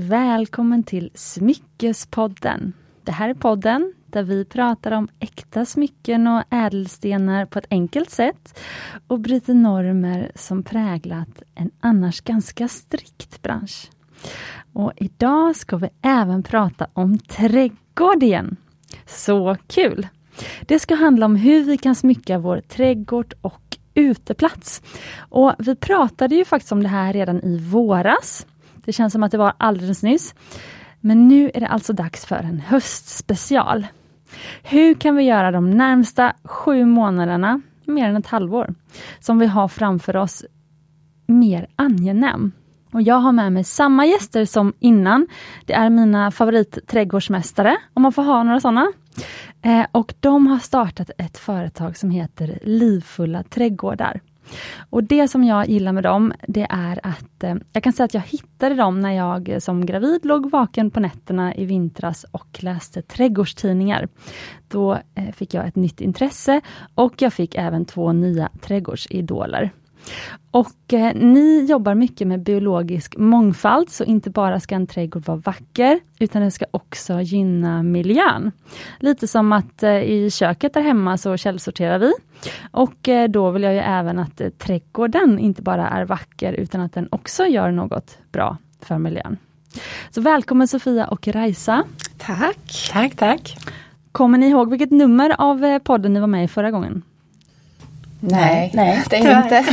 välkommen till Smyckespodden. Det här är podden där vi pratar om äkta smycken och ädelstenar på ett enkelt sätt och bryter normer som präglat en annars ganska strikt bransch. Och idag ska vi även prata om trädgård igen. Så kul! Det ska handla om hur vi kan smycka vår trädgård och uteplats. Och vi pratade ju faktiskt om det här redan i våras. Det känns som att det var alldeles nyss. Men nu är det alltså dags för en höstspecial. Hur kan vi göra de närmsta sju månaderna, mer än ett halvår, som vi har framför oss, mer angenäm? Och jag har med mig samma gäster som innan. Det är mina favoritträdgårdsmästare, om man får ha några sådana. Eh, och de har startat ett företag som heter Livfulla trädgårdar. Och det som jag gillar med dem, det är att eh, jag kan säga att jag hittade dem när jag som gravid låg vaken på nätterna i vintras och läste trädgårdstidningar. Då eh, fick jag ett nytt intresse och jag fick även två nya trädgårdsidoler. Och eh, ni jobbar mycket med biologisk mångfald, så inte bara ska en trädgård vara vacker, utan den ska också gynna miljön. Lite som att eh, i köket där hemma så källsorterar vi. Och eh, då vill jag ju även att eh, trädgården inte bara är vacker, utan att den också gör något bra för miljön. Så välkommen Sofia och Rajsa. Tack! Tack, tack! Kommer ni ihåg vilket nummer av eh, podden ni var med i förra gången? Nej, nej det är inte.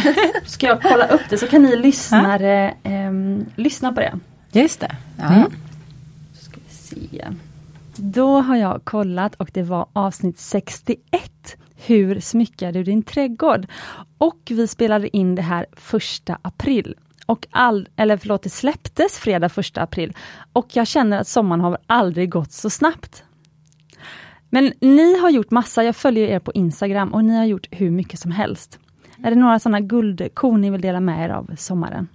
Ska jag kolla upp det så kan ni lyssnare eh, lyssna på det. Just det. Ja. Mm. Ska vi se. Då har jag kollat och det var avsnitt 61. Hur smyckar du din trädgård? Och vi spelade in det här första april. Och all, eller förlåt, det släpptes fredag första april. Och jag känner att sommaren har aldrig gått så snabbt. Men ni har gjort massa, jag följer er på Instagram och ni har gjort hur mycket som helst. Är det några sådana guldkorn ni vill dela med er av sommaren?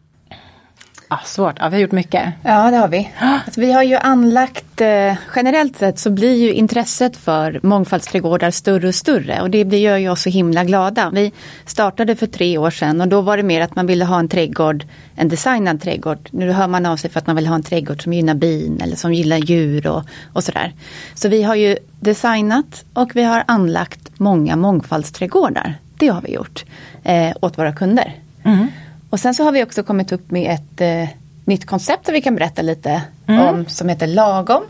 Ja, svårt, ja, vi har gjort mycket. Ja det har vi. Alltså, vi har ju anlagt, eh, generellt sett så blir ju intresset för mångfaldsträdgårdar större och större och det gör ju oss så himla glada. Vi startade för tre år sedan och då var det mer att man ville ha en trädgård, en designad trädgård. Nu hör man av sig för att man vill ha en trädgård som gynnar bin eller som gillar djur och, och sådär. Så vi har ju designat och vi har anlagt många mångfaldsträdgårdar. Det har vi gjort eh, åt våra kunder. Mm. Och sen så har vi också kommit upp med ett eh, nytt koncept som vi kan berätta lite mm. om som heter Lagom.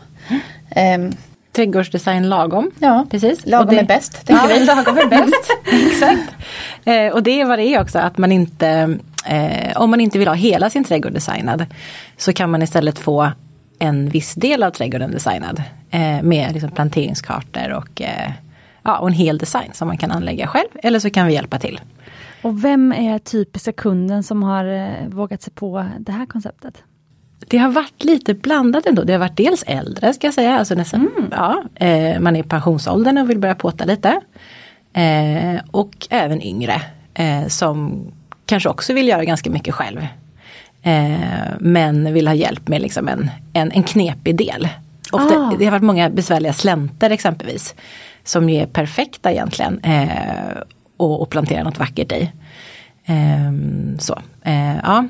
Um, Trädgårdsdesign lagom. Ja, precis. Lagom det, är bäst. Ja, vi. lagom är bäst. Exakt. Eh, och det är vad det är också att man inte, eh, om man inte vill ha hela sin trädgård designad, så kan man istället få en viss del av trädgården designad. Eh, med liksom planteringskartor och, eh, ja, och en hel design som man kan anlägga själv. Eller så kan vi hjälpa till. Och vem är typiska kunden som har eh, vågat sig på det här konceptet? Det har varit lite blandat ändå. Det har varit dels äldre ska jag säga, alltså nästan, mm. ja, eh, man är i pensionsåldern och vill börja påta lite. Eh, och även yngre eh, som kanske också vill göra ganska mycket själv. Men vill ha hjälp med liksom en, en, en knepig del. Ofta, ah. Det har varit många besvärliga slänter exempelvis. Som är perfekta egentligen. Och, och plantera något vackert i. Um, så, uh, ja.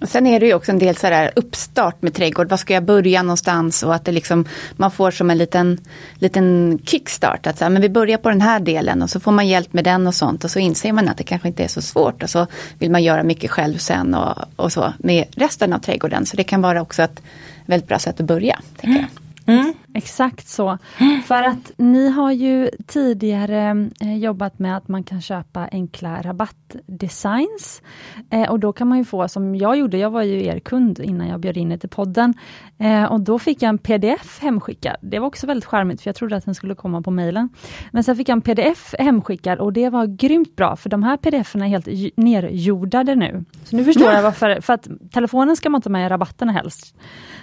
Och sen är det ju också en del så här uppstart med trädgård. Var ska jag börja någonstans? Och att det liksom, man får som en liten, liten kickstart. Att så här, men vi börjar på den här delen och så får man hjälp med den och sånt. Och så inser man att det kanske inte är så svårt. Och så vill man göra mycket själv sen och, och så med resten av trädgården. Så det kan vara också ett väldigt bra sätt att börja. Tänker jag. Mm. Exakt så. För att ni har ju tidigare eh, jobbat med att man kan köpa enkla rabattdesigns. Eh, och då kan man ju få, som jag gjorde, jag var ju er kund innan jag bjöd in er till podden. Eh, och då fick jag en pdf hemskickad. Det var också väldigt charmigt för jag trodde att den skulle komma på mejlen. Men sen fick jag en pdf hemskickad och det var grymt bra för de här pdf är helt nerjordade nu. Så nu förstår jag varför, för att telefonen ska man ta med i rabatterna helst.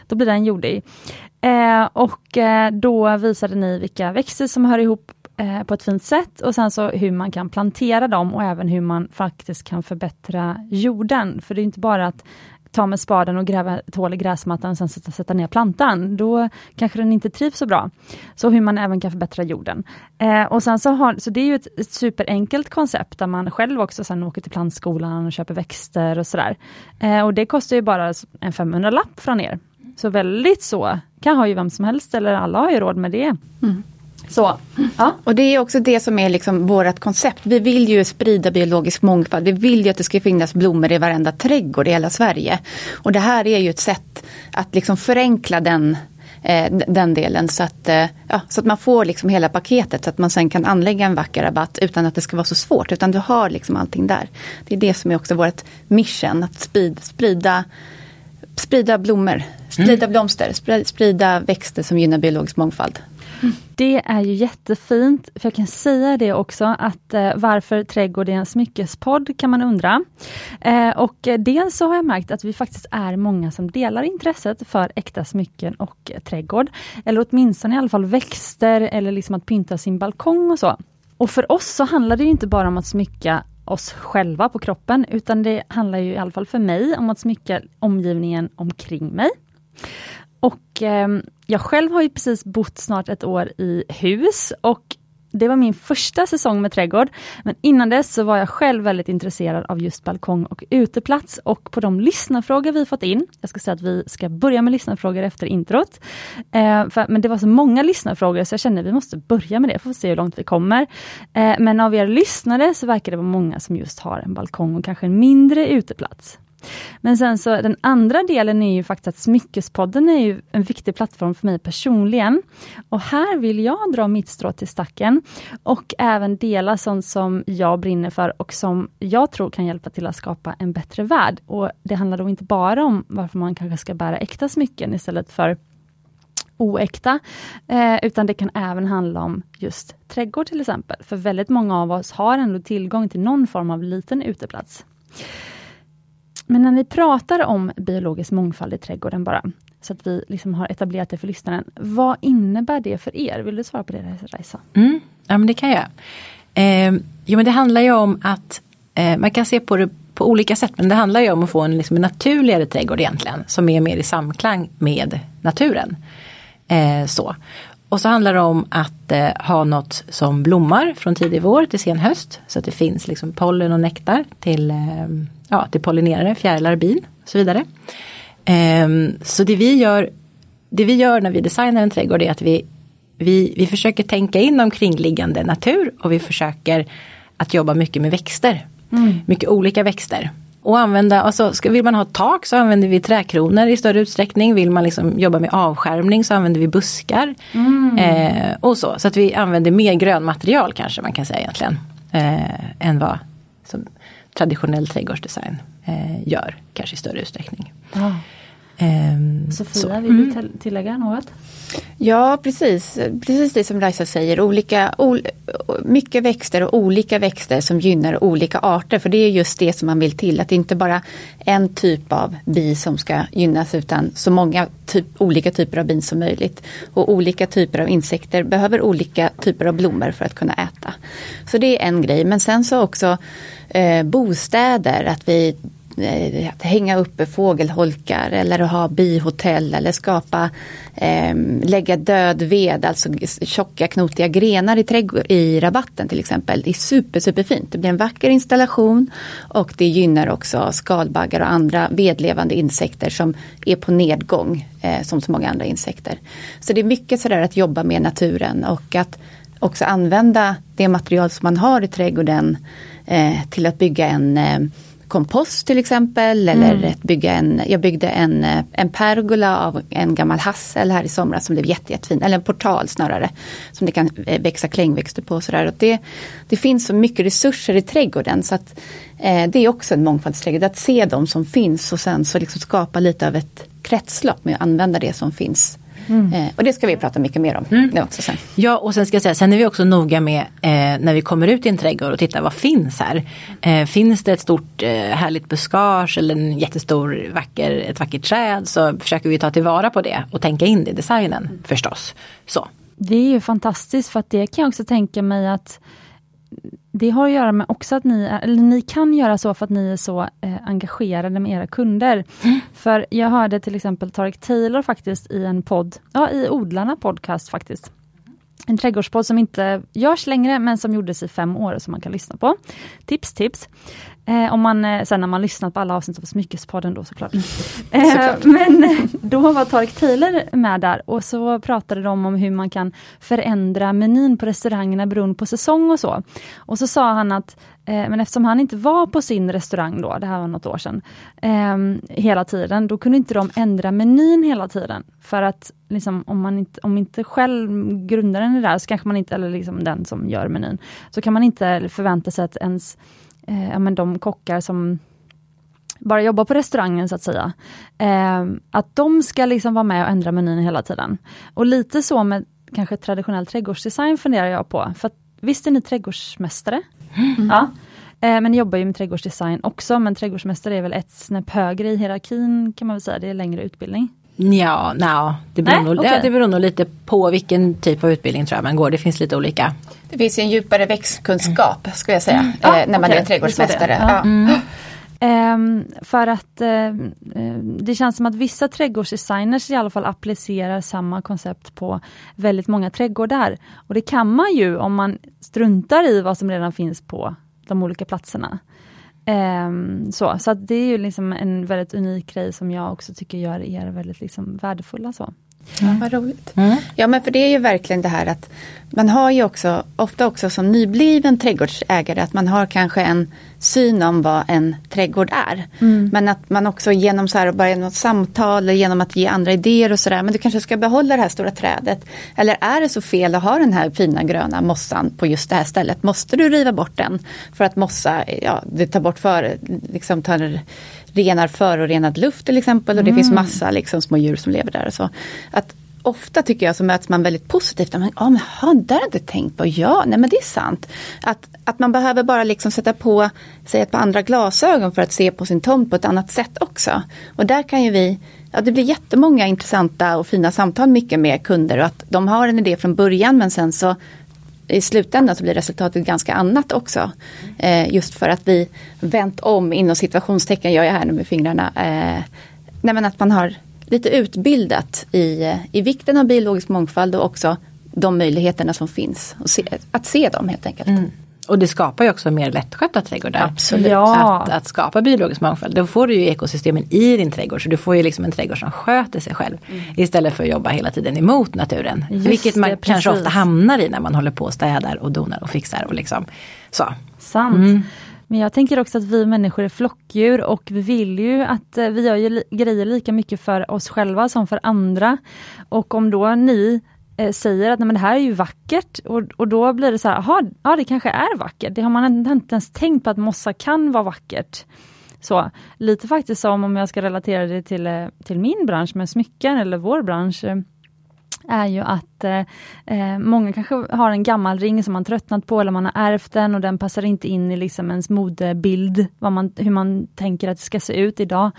Då blir den jordig. Eh, och eh, då visade ni vilka växter som hör ihop eh, på ett fint sätt och sen så hur man kan plantera dem och även hur man faktiskt kan förbättra jorden. För det är inte bara att ta med spaden och gräva ett hål i gräsmattan och sen sätta, sätta ner plantan. Då kanske den inte trivs så bra. Så hur man även kan förbättra jorden. Eh, och sen så, har, så det är ju ett, ett superenkelt koncept där man själv också sen åker till plantskolan och köper växter och sådär. Eh, och det kostar ju bara en 500-lapp från er. Så väldigt så, kan ha ju vem som helst eller alla har ju råd med det. Mm. Så, ja. Och det är också det som är liksom vårt koncept. Vi vill ju sprida biologisk mångfald. Vi vill ju att det ska finnas blommor i varenda trädgård i hela Sverige. Och det här är ju ett sätt att liksom förenkla den eh, den delen så att, eh, ja, så att man får liksom hela paketet så att man sen kan anlägga en vacker rabatt utan att det ska vara så svårt utan du har liksom allting där. Det är det som är också vårt mission, att sprida, sprida, sprida blommor, sprida mm. blomster, sprida växter som gynnar biologisk mångfald. Det är ju jättefint, för jag kan säga det också att eh, varför trädgård är en smyckespodd kan man undra. Eh, och dels så har jag märkt att vi faktiskt är många som delar intresset för äkta smycken och trädgård. Eller åtminstone i alla fall växter eller liksom att pynta sin balkong och så. Och för oss så handlar det inte bara om att smycka oss själva på kroppen, utan det handlar ju i alla fall för mig om att smycka omgivningen omkring mig. Och eh, jag själv har ju precis bott snart ett år i hus och det var min första säsong med trädgård. Men innan dess så var jag själv väldigt intresserad av just balkong och uteplats och på de lyssnarfrågor vi fått in, jag ska säga att vi ska börja med lyssnarfrågor efter introt. Eh, för, men det var så många lyssnarfrågor så jag kände att vi måste börja med det, får se hur långt vi kommer. Eh, men av er lyssnare så verkar det vara många som just har en balkong och kanske en mindre uteplats. Men sen så den andra delen är ju faktiskt att Smyckespodden är ju en viktig plattform för mig personligen. Och här vill jag dra mitt strå till stacken och även dela sånt som jag brinner för och som jag tror kan hjälpa till att skapa en bättre värld. Och Det handlar då inte bara om varför man kanske ska bära äkta smycken istället för oäkta, eh, utan det kan även handla om just trädgård till exempel. För väldigt många av oss har ändå tillgång till någon form av liten uteplats. Men när ni pratar om biologisk mångfald i trädgården bara, så att vi liksom har etablerat det för lyssnaren. Vad innebär det för er? Vill du svara på det Raisa? Mm, ja men det kan jag. Eh, jo men det handlar ju om att eh, man kan se på det på olika sätt men det handlar ju om att få en, liksom, en naturligare trädgård egentligen som är mer i samklang med naturen. Eh, så. Och så handlar det om att eh, ha något som blommar från tidig vår till sen höst. Så att det finns liksom pollen och nektar till, eh, ja, till pollinerare, fjärilar, bin och så vidare. Eh, så det vi, gör, det vi gör när vi designar en trädgård är att vi, vi, vi försöker tänka in omkringliggande natur och vi försöker att jobba mycket med växter. Mm. Mycket olika växter. Och använda, alltså, ska, vill man ha tak så använder vi träkronor i större utsträckning. Vill man liksom jobba med avskärmning så använder vi buskar. Mm. Eh, och så, så att vi använder mer grönmaterial kanske man kan säga egentligen. Eh, än vad traditionell trädgårdsdesign eh, gör, kanske i större utsträckning. Ah. Sofia, så. vill du mm. tillägga något? Ja precis, precis det som Raisa säger. Olika, ol, mycket växter och olika växter som gynnar olika arter. För det är just det som man vill till. Att det inte bara en typ av bi som ska gynnas utan så många typ, olika typer av bin som möjligt. Och olika typer av insekter behöver olika typer av blommor för att kunna äta. Så det är en grej. Men sen så också eh, bostäder. Att vi att hänga uppe fågelholkar eller att ha bihotell eller skapa, eh, lägga död ved, alltså tjocka knotiga grenar i, trädgård, i rabatten till exempel. Det är super, superfint. Det blir en vacker installation och det gynnar också skalbaggar och andra vedlevande insekter som är på nedgång eh, som så många andra insekter. Så det är mycket sådär att jobba med naturen och att också använda det material som man har i trädgården eh, till att bygga en eh, kompost till exempel. Eller mm. bygga en, jag byggde en, en pergola av en gammal hassel här i somras som blev jätte, jättefin. Eller en portal snarare. Som det kan eh, växa klängväxter på. Sådär. Och det, det finns så mycket resurser i trädgården så att eh, det är också en mångfaldsträdgård. Att se de som finns och sen så liksom skapa lite av ett kretslopp med att använda det som finns Mm. Eh, och det ska vi prata mycket mer om mm. också sen. Ja och sen ska jag säga, sen är vi också noga med eh, när vi kommer ut i en trädgård och tittar vad finns här. Eh, finns det ett stort eh, härligt buskage eller en jättestor vacker, ett vackert träd så försöker vi ta tillvara på det och tänka in det i designen mm. förstås. Så. Det är ju fantastiskt för att det kan jag också tänka mig att det har att göra med också att ni, eller ni kan göra så för att ni är så eh, engagerade med era kunder. Mm. För jag hörde till exempel Tarek Taylor faktiskt i en podd, ja i Odlarna podcast faktiskt. En trädgårdspodd som inte görs längre men som gjordes i fem år och som man kan lyssna på. Tips tips. Eh, om man, eh, sen när man lyssnat på alla avsnitt av Smyckespodden då såklart. Eh, såklart. Men då var Tarek Taylor med där och så pratade de om hur man kan förändra menyn på restaurangerna beroende på säsong och så. Och så sa han att Eh, men eftersom han inte var på sin restaurang då, det här var något år sedan, eh, hela tiden, då kunde inte de ändra menyn hela tiden. För att liksom, om man inte, om inte själv grundaren är där, så kanske man inte, eller liksom den som gör menyn, så kan man inte förvänta sig att ens eh, ja, men de kockar som bara jobbar på restaurangen så att säga, eh, att de ska liksom vara med och ändra menyn hela tiden. Och lite så med kanske traditionell trädgårdsdesign funderar jag på. För att, visst är ni trädgårdsmästare? Mm. Ja. Eh, men jobbar ju med trädgårdsdesign också, men trädgårdsmästare är väl ett snäpp högre i hierarkin kan man väl säga, det är längre utbildning. Ja, no, det, beror nog, okay. ja, det beror nog lite på vilken typ av utbildning tror jag man går. Det finns lite olika. Det finns en djupare växtkunskap skulle jag säga, mm. eh, när man okay. är trädgårdsmästare. Ja. Mm. Um, för att uh, det känns som att vissa trädgårdsdesigners i alla fall applicerar samma koncept på väldigt många trädgårdar. Och det kan man ju om man struntar i vad som redan finns på de olika platserna. Um, så så det är ju liksom en väldigt unik grej som jag också tycker gör er väldigt liksom värdefulla. Så. Ja, vad roligt. Mm. Ja men för det är ju verkligen det här att man har ju också, ofta också som nybliven trädgårdsägare, att man har kanske en syn om vad en trädgård är. Mm. Men att man också genom så här, bara genom samtal, eller genom att ge andra idéer och sådär, men du kanske ska behålla det här stora trädet. Eller är det så fel att ha den här fina gröna mossan på just det här stället? Måste du riva bort den? För att mossa, ja det tar bort för, liksom tar renar förorenad luft till exempel och det mm. finns massa liksom, små djur som lever där. Och så. Att ofta tycker jag så möts man väldigt positivt. Men, ja, men, har jag inte tänkt på. Ja, nej men det är sant. Att, att man behöver bara liksom sätta på sig ett par andra glasögon för att se på sin tomt på ett annat sätt också. Och där kan ju vi Ja, det blir jättemånga intressanta och fina samtal mycket med kunder och att de har en idé från början men sen så i slutändan så blir resultatet ganska annat också. Eh, just för att vi vänt om inom situationstecken, gör jag här nu med fingrarna. Eh, nej men att man har lite utbildat i, i vikten av biologisk mångfald och också de möjligheterna som finns. Se, att se dem helt enkelt. Mm. Och det skapar ju också mer lättskötta trädgårdar. Absolut. Ja. Att, att skapa biologisk mångfald. Då får du ju ekosystemen i din trädgård. Så du får ju liksom en trädgård som sköter sig själv. Mm. Istället för att jobba hela tiden emot naturen. Just Vilket man det, kanske ofta hamnar i när man håller på och städar och donar och fixar. Och liksom. så. Sant. Mm. Men jag tänker också att vi människor är flockdjur och vi vill ju att eh, vi gör ju grejer lika mycket för oss själva som för andra. Och om då ni Eh, säger att Nej, men det här är ju vackert och, och då blir det så här, ja det kanske är vackert. Det har man inte ens tänkt på att mossa kan vara vackert. Så lite faktiskt som om jag ska relatera det till, eh, till min bransch med smycken eller vår bransch eh, är ju att eh, eh, många kanske har en gammal ring som man tröttnat på eller man har ärvt den och den passar inte in i liksom ens modebild, vad man, hur man tänker att det ska se ut idag.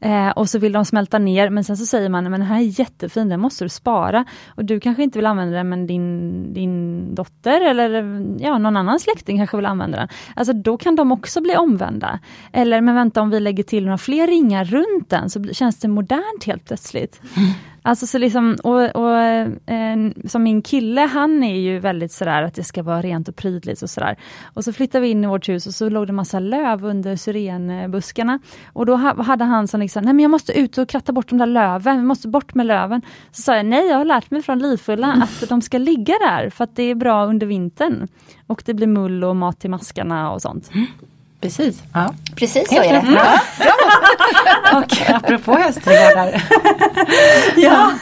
Eh, och så vill de smälta ner men sen så säger man, men den här är jättefin, den måste du spara. Och du kanske inte vill använda den men din, din dotter eller ja, någon annan släkting kanske vill använda den. Alltså då kan de också bli omvända. Eller men vänta om vi lägger till några fler ringar runt den så känns det modernt helt plötsligt. Mm. Alltså så liksom, och, och eh, som min kille, han är ju väldigt sådär att det ska vara rent och prydligt och sådär. Och så flyttade vi in i vårt hus och så låg det massa löv under syrenbuskarna. Och då hade han som liksom, nej men jag måste ut och kratta bort de där löven, vi måste bort med löven. Så sa jag, nej jag har lärt mig från livfulla att de ska ligga där för att det är bra under vintern. Och det blir mull och mat till maskarna och sånt. Mm. Precis. Ja. Precis så är det. Mm. och apropå hästträdgårdar. ja.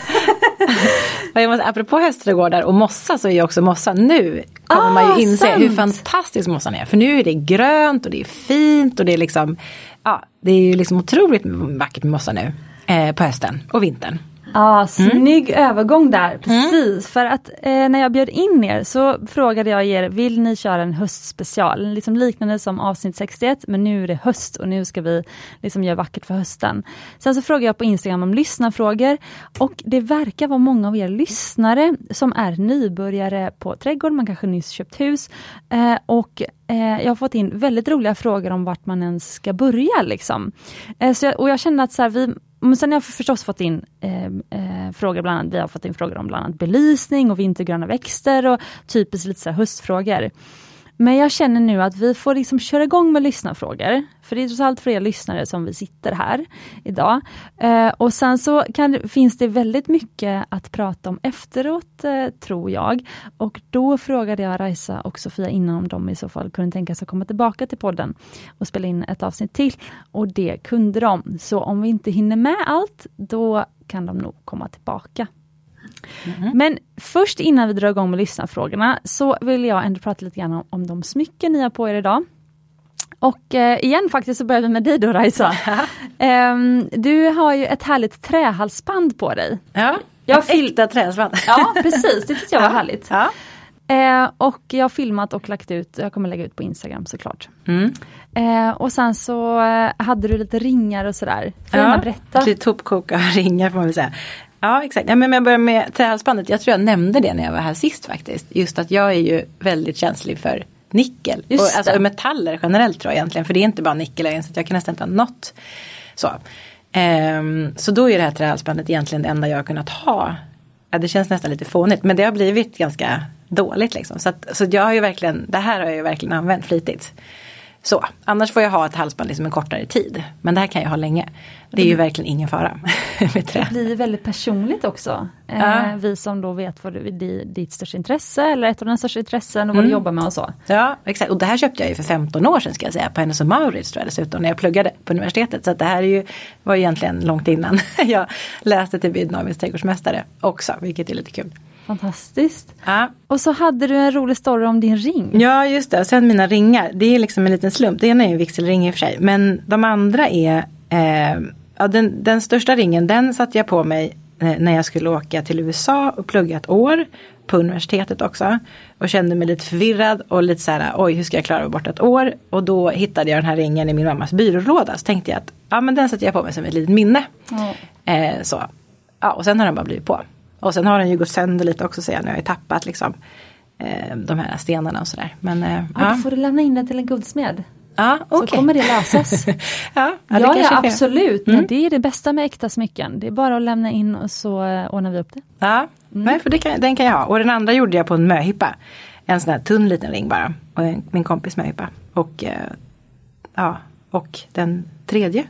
apropå hästträdgårdar och mossa så är ju också mossa nu kommer ah, man ju ah, inse sant. hur fantastisk mossan är. För nu är det grönt och det är fint och det är liksom Ja, det är ju liksom otroligt vackert med mossa nu eh, på hösten och vintern. Ja, snygg mm. övergång där, precis. Mm. För att eh, när jag bjöd in er så frågade jag er, vill ni köra en höstspecial? Liksom liknande som avsnitt 61, men nu är det höst och nu ska vi liksom göra vackert för hösten. Sen så frågade jag på Instagram om lyssnarfrågor och det verkar vara många av er lyssnare som är nybörjare på trädgård, man kanske nyss köpt hus. Eh, och eh, jag har fått in väldigt roliga frågor om vart man ens ska börja. Liksom. Eh, så jag, och jag känner att så här, vi men sen har jag förstås fått in eh, eh, frågor, bland annat, vi har fått in frågor om bland annat belysning och vintergröna växter och typiskt lite så höstfrågor. Men jag känner nu att vi får liksom köra igång med lyssnarfrågor. För det är trots allt för er lyssnare som vi sitter här idag. Eh, och sen så kan, finns det väldigt mycket att prata om efteråt, eh, tror jag. Och då frågade jag Raisa och Sofia innan om de i så fall kunde tänka sig att komma tillbaka till podden och spela in ett avsnitt till. Och det kunde de. Så om vi inte hinner med allt, då kan de nog komma tillbaka. Mm. Men först innan vi drar igång med lyssnarfrågorna så vill jag ändå prata lite grann om, om de smycken ni har på er idag. Och eh, igen faktiskt så börjar vi med dig då Raisa. eh, du har ju ett härligt trähalsband på dig. Ja, jag ett äkta trähalsband. ja precis, det tyckte jag var härligt. Ja. Eh, och jag har filmat och lagt ut, jag kommer lägga ut på Instagram såklart. Mm. Eh, och sen så eh, hade du lite ringar och sådär. Får ja, berätta? Lite hopkok av ringar får man väl säga. Ja exakt, ja, men jag börjar med trähalsbandet. Jag tror jag nämnde det när jag var här sist faktiskt. Just att jag är ju väldigt känslig för nickel. och, alltså metaller generellt tror jag egentligen. För det är inte bara nickel, ens jag kan nästan inte ha något. Så. Um, så då är det här trähalsbandet egentligen det enda jag har kunnat ha. Ja, det känns nästan lite fånigt men det har blivit ganska dåligt liksom. Så, att, så jag har ju verkligen, det här har jag ju verkligen använt flitigt. Så, annars får jag ha ett halsband liksom en kortare tid. Men det här kan jag ha länge. Det är ju verkligen ingen fara. med trä. Det blir väldigt personligt också. Eh, ja. Eh, vi som då vet vad du, ditt största intresse eller ett av dina största intressen och vad mm. du jobbar med och så. Ja exakt och det här köpte jag ju för 15 år sedan ska jag säga på Hennes Mauritz tror jag dessutom när jag pluggade på universitetet. Så det här är ju, var ju egentligen långt innan jag läste till Bydnavis trädgårdsmästare också vilket är lite kul. Fantastiskt. Ja. Och så hade du en rolig story om din ring. Ja just det, sen mina ringar. Det är liksom en liten slump. Det ena är en vigselring i och för sig. Men de andra är eh, ja, den, den största ringen den satte jag på mig eh, när jag skulle åka till USA och plugga ett år. På universitetet också. Och kände mig lite förvirrad och lite så här oj hur ska jag klara mig bort ett år. Och då hittade jag den här ringen i min mammas byrålåda. Så tänkte jag att ja men den sätter jag på mig som ett litet minne. Mm. Eh, så. Ja och sen har den bara blivit på. Och sen har den ju gått sönder lite också ser jag nu. Jag har tappat liksom eh, de här stenarna och sådär. Men eh, ja, Då får du lämna in den till en guldsmed. Ja, okay. Så kommer det lösas. ja, ja, ja, ja absolut. Mm. Det är det bästa med äkta smycken. Det är bara att lämna in och så eh, ordnar vi upp det. Ja, mm. Nej, för kan, den kan jag ha. Och den andra gjorde jag på en möhippa. En sån här tunn liten ring bara. Och en, min kompis möhippa. Och, eh, ja, och den tredje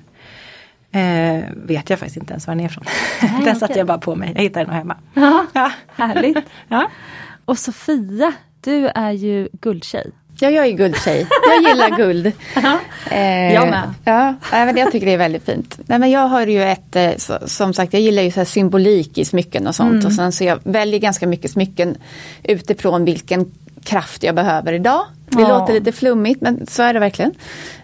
Eh, vet jag faktiskt inte ens var den är ifrån. Nej, den okay. satte jag bara på mig. Jag hittade den hemma. Ja, ja. Härligt. ja. Och Sofia, du är ju guldtjej. Ja, jag är guldtjej. Jag gillar guld. eh, jag med. Ja, men jag tycker det är väldigt fint. Nej, men jag har ju ett, eh, som sagt, jag gillar ju så symbolik i smycken och sånt. Mm. Och sen så jag väljer ganska mycket smycken utifrån vilken kraft jag behöver idag. Det ja. låter lite flummigt men så är det verkligen.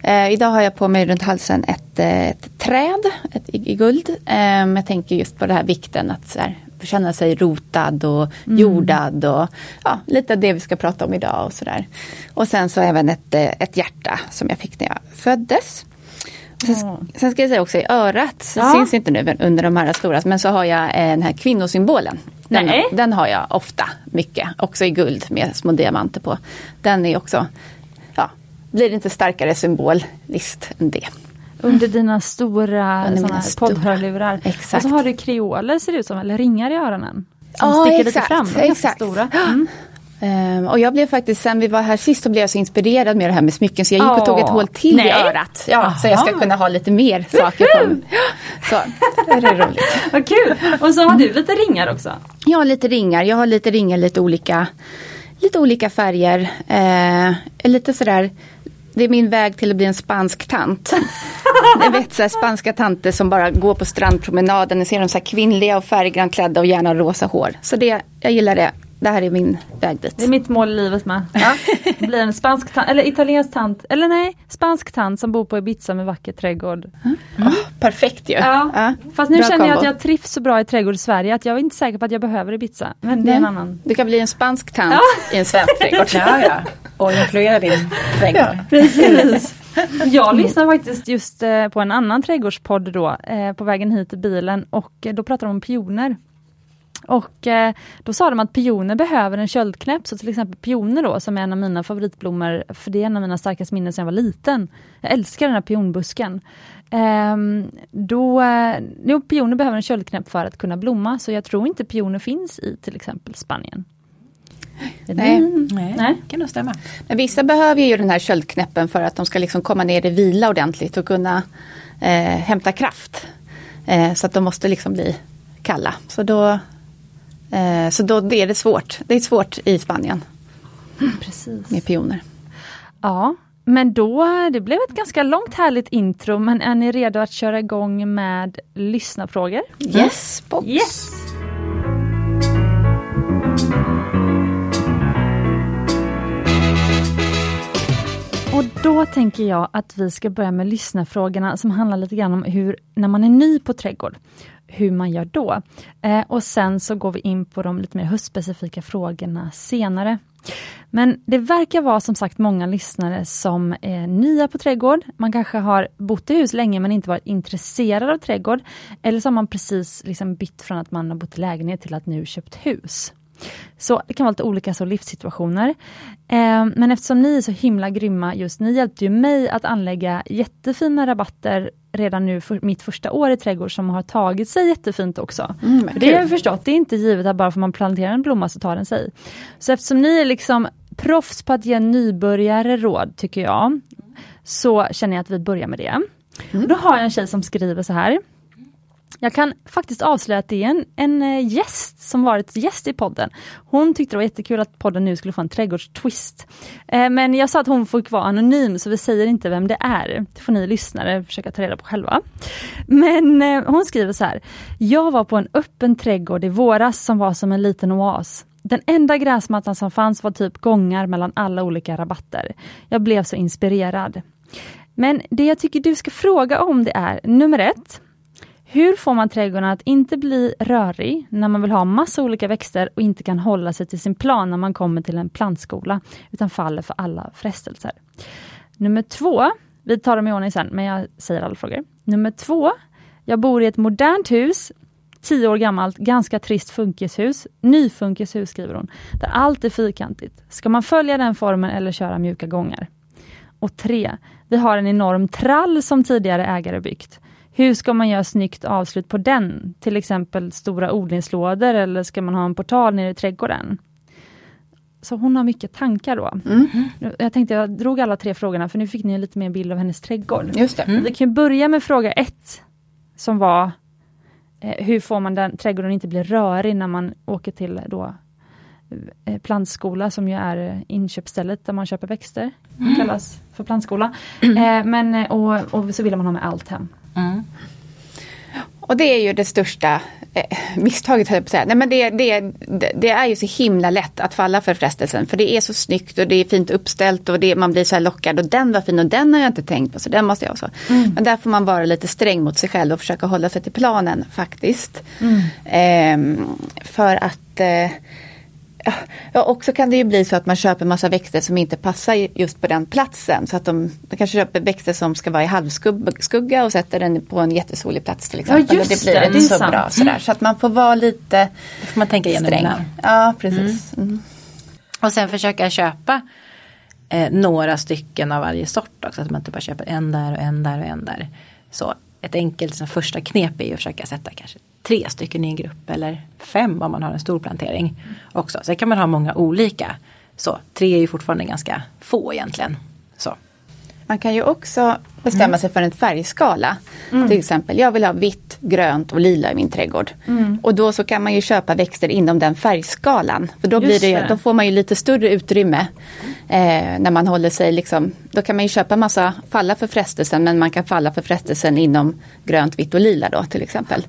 Eh, idag har jag på mig runt halsen ett, eh, ett träd ett, i, i guld. Eh, jag tänker just på den här vikten att så här, känna sig rotad och mm. jordad och ja, lite av det vi ska prata om idag och sådär. Och sen så även ett, eh, ett hjärta som jag fick när jag föddes. Sen, sen, ska jag säga också i örat, ja. syns inte nu under de här stora, men så har jag eh, den här kvinnosymbolen. Den, den, har jag ofta mycket, också i guld med små diamanter på. Den är också, ja, blir inte starkare symbolist än det. Under dina stora poddhörlurar. Exakt. Och så har du kreoler ser det ut som, eller ringar i öronen. Som ja, sticker exakt, lite fram, exakt. stora. Mm. Um, och jag blev faktiskt, sen vi var här sist så blev jag så inspirerad med det här med smycken så jag gick och tog ett hål till nej. i örat. Ja, så jag ska kunna ha lite mer saker på. Så, det är roligt. Vad kul! Och så har du lite ringar också? Jag har lite ringar, jag har lite ringar, lite olika, lite olika färger. Uh, lite sådär det är min väg till att bli en spansk tant. Jag vet så här, spanska tanter som bara går på strandpromenaden. Ni ser de så här kvinnliga och färggrant klädda och gärna rosa hår. Så det, jag gillar det det här är min väg dit. Det är mitt mål i livet med. Ja. Bli en spansk tant, eller italiensk tant, eller nej, spansk tant som bor på Ibiza med vacker trädgård. Mm. Oh, perfekt ju. Ja. ja. Fast nu bra känner jag att jag trivs så bra i trädgård i Sverige att jag är inte säker på att jag behöver Ibiza. Men det är en annan. Du kan bli en spansk tant ja. i en svensk trädgård. ja, ja. Och influera din trädgård. Ja, precis. Jag lyssnar faktiskt just eh, på en annan trädgårdspodd då, eh, på vägen hit i bilen och då pratar de om pioner. Och eh, då sa de att pioner behöver en köldknäpp, så till exempel pioner då som är en av mina favoritblommor, för det är en av mina starkaste minnen sedan jag var liten. Jag älskar den här pionbusken. Eh, då, eh, pioner behöver en köldknäpp för att kunna blomma, så jag tror inte pioner finns i till exempel Spanien. Nej. Nej, Nej. kan nog stämma. Men vissa behöver ju den här köldknäppen för att de ska liksom komma ner i vila ordentligt och kunna eh, hämta kraft. Eh, så att de måste liksom bli kalla. Så då, så då det är det svårt. Det är svårt i Spanien Precis. med pioner. Ja, men då, det blev ett ganska långt härligt intro, men är ni redo att köra igång med lyssnarfrågor? Yes, box. Yes! Och då tänker jag att vi ska börja med lyssnarfrågorna som handlar lite grann om hur, när man är ny på trädgård, hur man gör då. Eh, och sen så går vi in på de lite mer höstspecifika frågorna senare. Men det verkar vara som sagt många lyssnare som är nya på trädgård. Man kanske har bott i hus länge men inte varit intresserad av trädgård. Eller så har man precis liksom bytt från att man har bott i lägenhet till att nu köpt hus. Så det kan vara lite olika så livssituationer. Eh, men eftersom ni är så himla grymma just, ni hjälpte ju mig att anlägga jättefina rabatter redan nu för mitt första år i trädgård som har tagit sig jättefint också. Mm, det har jag förstått, det är inte givet att bara för man planterar en blomma så tar den sig. Så eftersom ni är liksom proffs på att ge nybörjare råd tycker jag, så känner jag att vi börjar med det. Och då har jag en tjej som skriver så här. Jag kan faktiskt avslöja att det är en, en eh, gäst som varit gäst i podden. Hon tyckte det var jättekul att podden nu skulle få en trädgårdstwist. Eh, men jag sa att hon får vara anonym så vi säger inte vem det är. Det får ni lyssnare försöka ta reda på själva. Men eh, hon skriver så här. Jag var på en öppen trädgård i våras som var som en liten oas. Den enda gräsmattan som fanns var typ gångar mellan alla olika rabatter. Jag blev så inspirerad. Men det jag tycker du ska fråga om det är nummer ett. Hur får man trädgården att inte bli rörig när man vill ha massa olika växter och inte kan hålla sig till sin plan när man kommer till en plantskola, utan faller för alla frestelser. Nummer två, vi tar dem i ordning sen, men jag säger alla frågor. Nummer två, jag bor i ett modernt hus, tio år gammalt, ganska trist funkishus, nyfunkishus skriver hon, där allt är fyrkantigt. Ska man följa den formen eller köra mjuka gångar? Och tre, vi har en enorm trall som tidigare ägare byggt. Hur ska man göra snyggt avslut på den? Till exempel stora odlingslådor eller ska man ha en portal nere i trädgården? Så hon har mycket tankar då. Nu- Jag tänkte jag drog alla tre frågorna för nu fick ni lite mer bild av hennes trädgård. Just det. Vi kan börja med fråga ett som var eh, hur får man den trädgården inte bli rörig när man åker till då eh, plantskola som ju är eh, inköpsstället där man köper växter. Det kallas för plantskola. Eh, men, och, och så vill man ha med allt hem. Mm. Och det är ju det största eh, misstaget, höll jag på att säga. Nej, men det, det, det, är ju så himla lätt att falla för frestelsen. För det är så snyggt och det är fint uppställt och det, man blir så här lockad. Och den var fin och den har jag inte tänkt på, så den måste jag också. Men där får man vara lite sträng mot sig själv och försöka hålla sig till planen faktiskt. Ehm, för att eh, Ja, också kan det ju bli så att man köper massa växter som inte passar just på den platsen. Så att de, de kanske köper växter som ska vara i halvskugga och sätter den på en jättesolig plats till exempel. just och det blir det, det inte är så sant. bra. Sådär. Så att man får vara lite Det får man tänka igenom sträng. innan. Ja, precis. Mm. Och sen försöka köpa eh, några stycken av varje sort också. Så att man inte bara köper en där och en där och en där. Så ett enkelt så första knep är ju att försöka sätta kanske tre stycken i en grupp eller fem om man har en stor plantering. Också. Sen kan man ha många olika. Så tre är ju fortfarande ganska få egentligen. Så. Man kan ju också bestämma sig för en färgskala. Till exempel, jag vill ha vitt, grönt och lila i min trädgård. Och då så kan man ju köpa växter inom den färgskalan. För då, blir det, det. då får man ju lite större utrymme. Eh, när man håller sig liksom, då kan man ju köpa massa, falla för frestelsen men man kan falla för frestelsen inom grönt, vitt och lila då till exempel.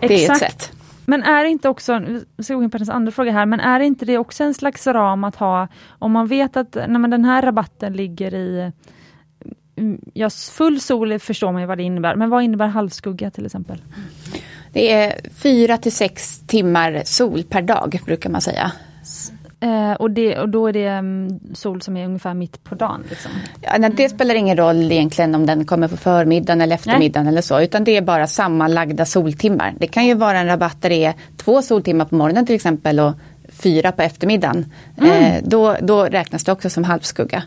Det är ett Exakt. sätt. Men är det inte också, vi ska gå in på hennes andra fråga här, men är inte det också en slags ram att ha, om man vet att nej, den här rabatten ligger i mm, Ja, full sol förstår man ju vad det innebär, men vad innebär halvskugga till exempel? Det är fyra till sex timmar sol per dag brukar man säga. Eh, och, det, och då är det mm, sol som är ungefär mitt på dagen? Liksom. Ja, nej, det spelar ingen roll egentligen om den kommer på förmiddagen eller eftermiddagen eller så. Utan det är bara sammanlagda soltimmar. Det kan ju vara en rabatt där det är två soltimmar på morgonen till exempel och fyra på eftermiddagen. Eh, då, då räknas det också som halvskugga.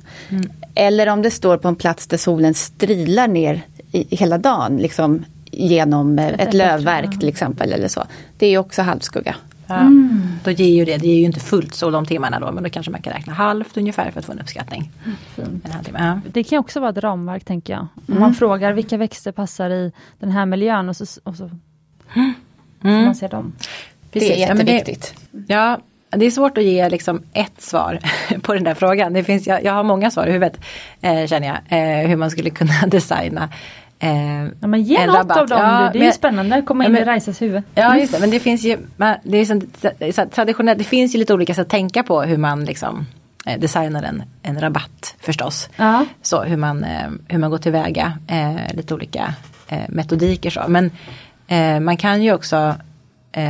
Eller om det står på en plats där solen strilar ner i, hela dagen. Liksom, genom ett äppelträd, lövverk till exempel eller så. Det är också halvskugga. Ja. Mm. Då ger ju det, det ger ju inte fullt så de timmarna då men då kanske man kan räkna halvt ungefär för att få en uppskattning. Mm. En. Ja. Det kan också vara ett ramverk tänker jag. Om mm. man frågar vilka växter passar i den här miljön och så, och så mm. får man se dem. Precis. Det är jätteviktigt. Ja, det är svårt att ge liksom ett svar på den där frågan. Det finns, jag, jag har många svar i huvudet eh, känner jag. Eh, hur man skulle kunna designa Eh, ja, men ge något rabatt. av dem ja, det är men, spännande att komma in men, i Raisas huvud. Ja just det, men det finns ju, det är så, så, traditionellt, det finns ju lite olika sätt att tänka på hur man liksom eh, designar en, en rabatt förstås. Ja. Så hur man, eh, hur man går tillväga, eh, lite olika eh, metodiker så. Men eh, man kan ju också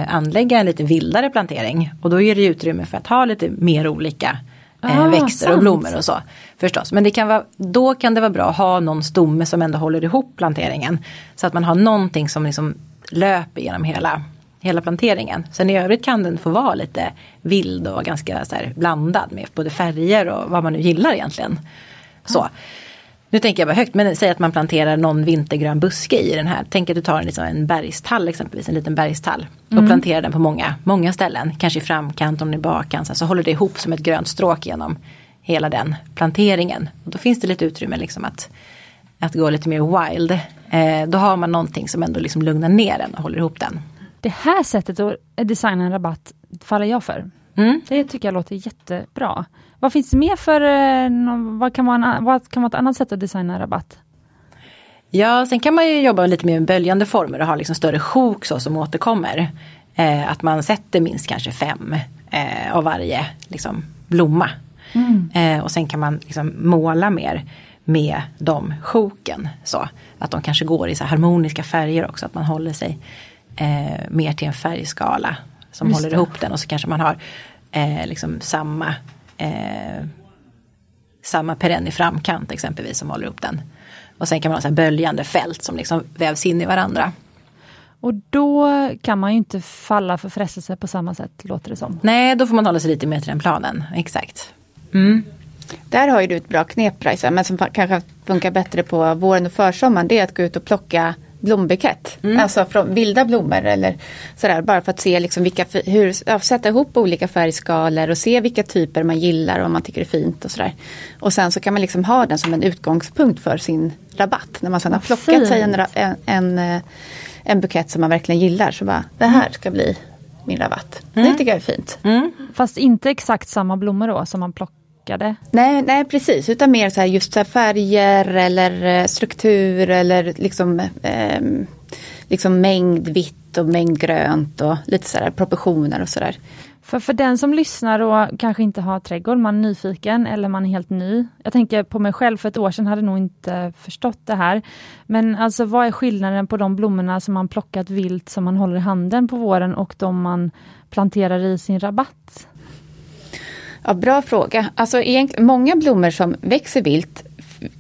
anlägga en lite vildare plantering och då ger det utrymme för att ha lite mer olika ah, växter sant. och blommor och så. Förstås. Men det kan vara, då kan det vara bra att ha någon stomme som ändå håller ihop planteringen. Så att man har någonting som liksom löper genom hela, hela planteringen. Sen i övrigt kan den få vara lite vild och ganska så blandad med både färger och vad man nu gillar egentligen. Så. Nu tänker jag bara högt, men säg att man planterar någon vintergrön buske i den här. Tänk att du tar en, liksom en bergstall exempelvis, en liten bergstall. Mm. Och planterar den på många, många ställen. Kanske i framkant, om i bakkant. Så, så håller det ihop som ett grönt stråk genom hela den planteringen. Och då finns det lite utrymme liksom att, att gå lite mer wild. Eh, då har man någonting som ändå liksom lugnar ner den och håller ihop den. Det här sättet att designa en rabatt faller jag för. Mm. Det tycker jag låter jättebra. Vad finns det mer för, eh, vad kan, vara, vad kan vara ett annat sätt att designa rabatt? Ja, sen kan man ju jobba lite mer med böljande former och ha liksom större sjok så som återkommer. Eh, att man sätter minst kanske fem eh, av varje liksom, blomma. Mm. Eh, och sen kan man liksom måla mer med de sjoken. Så att de kanske går i så harmoniska färger också, att man håller sig eh, mer till en färgskala som Just håller det. ihop den och så kanske man har eh, liksom samma eh, samma perenn i framkant exempelvis som håller upp den. Och sen kan man ha så här böljande fält som liksom vävs in i varandra. Och då kan man ju inte falla för frestelse på samma sätt låter det som. Nej, då får man hålla sig lite mer till den planen, exakt. Mm. Där har ju du ett bra knep Rajsa, men som kanske funkar bättre på våren och försommaren. Det är att gå ut och plocka blombukett. Mm. Alltså från vilda blommor eller sådär. Bara för att se liksom vilka, hur, ja, sätta ihop olika färgskalor och se vilka typer man gillar och man tycker är fint och sådär. Och sen så kan man liksom ha den som en utgångspunkt för sin rabatt. När man sen har plockat fint. sig en, en, en, eh, en bukett som man verkligen gillar. Så bara, det här ska bli min rabatt. Mm. Det tycker jag är fint. Mm. Fast inte exakt samma blommor då som man plockar plockade? Nej, nej precis, utan mer så här just så färger eller eh, struktur eller liksom, eh, liksom mängd vitt och mängd grönt och lite så här proportioner och sådär. För, för den som lyssnar och kanske inte har trädgård, man är nyfiken eller man är helt ny. Jag tänker på mig själv, för ett år sedan hade nog inte förstått det här. Men alltså vad är skillnaden på de blommorna som man plockat vilt som man håller i handen på våren och de man planterar i sin rabatt? Ja, bra fråga. Alltså, många blommor som växer vilt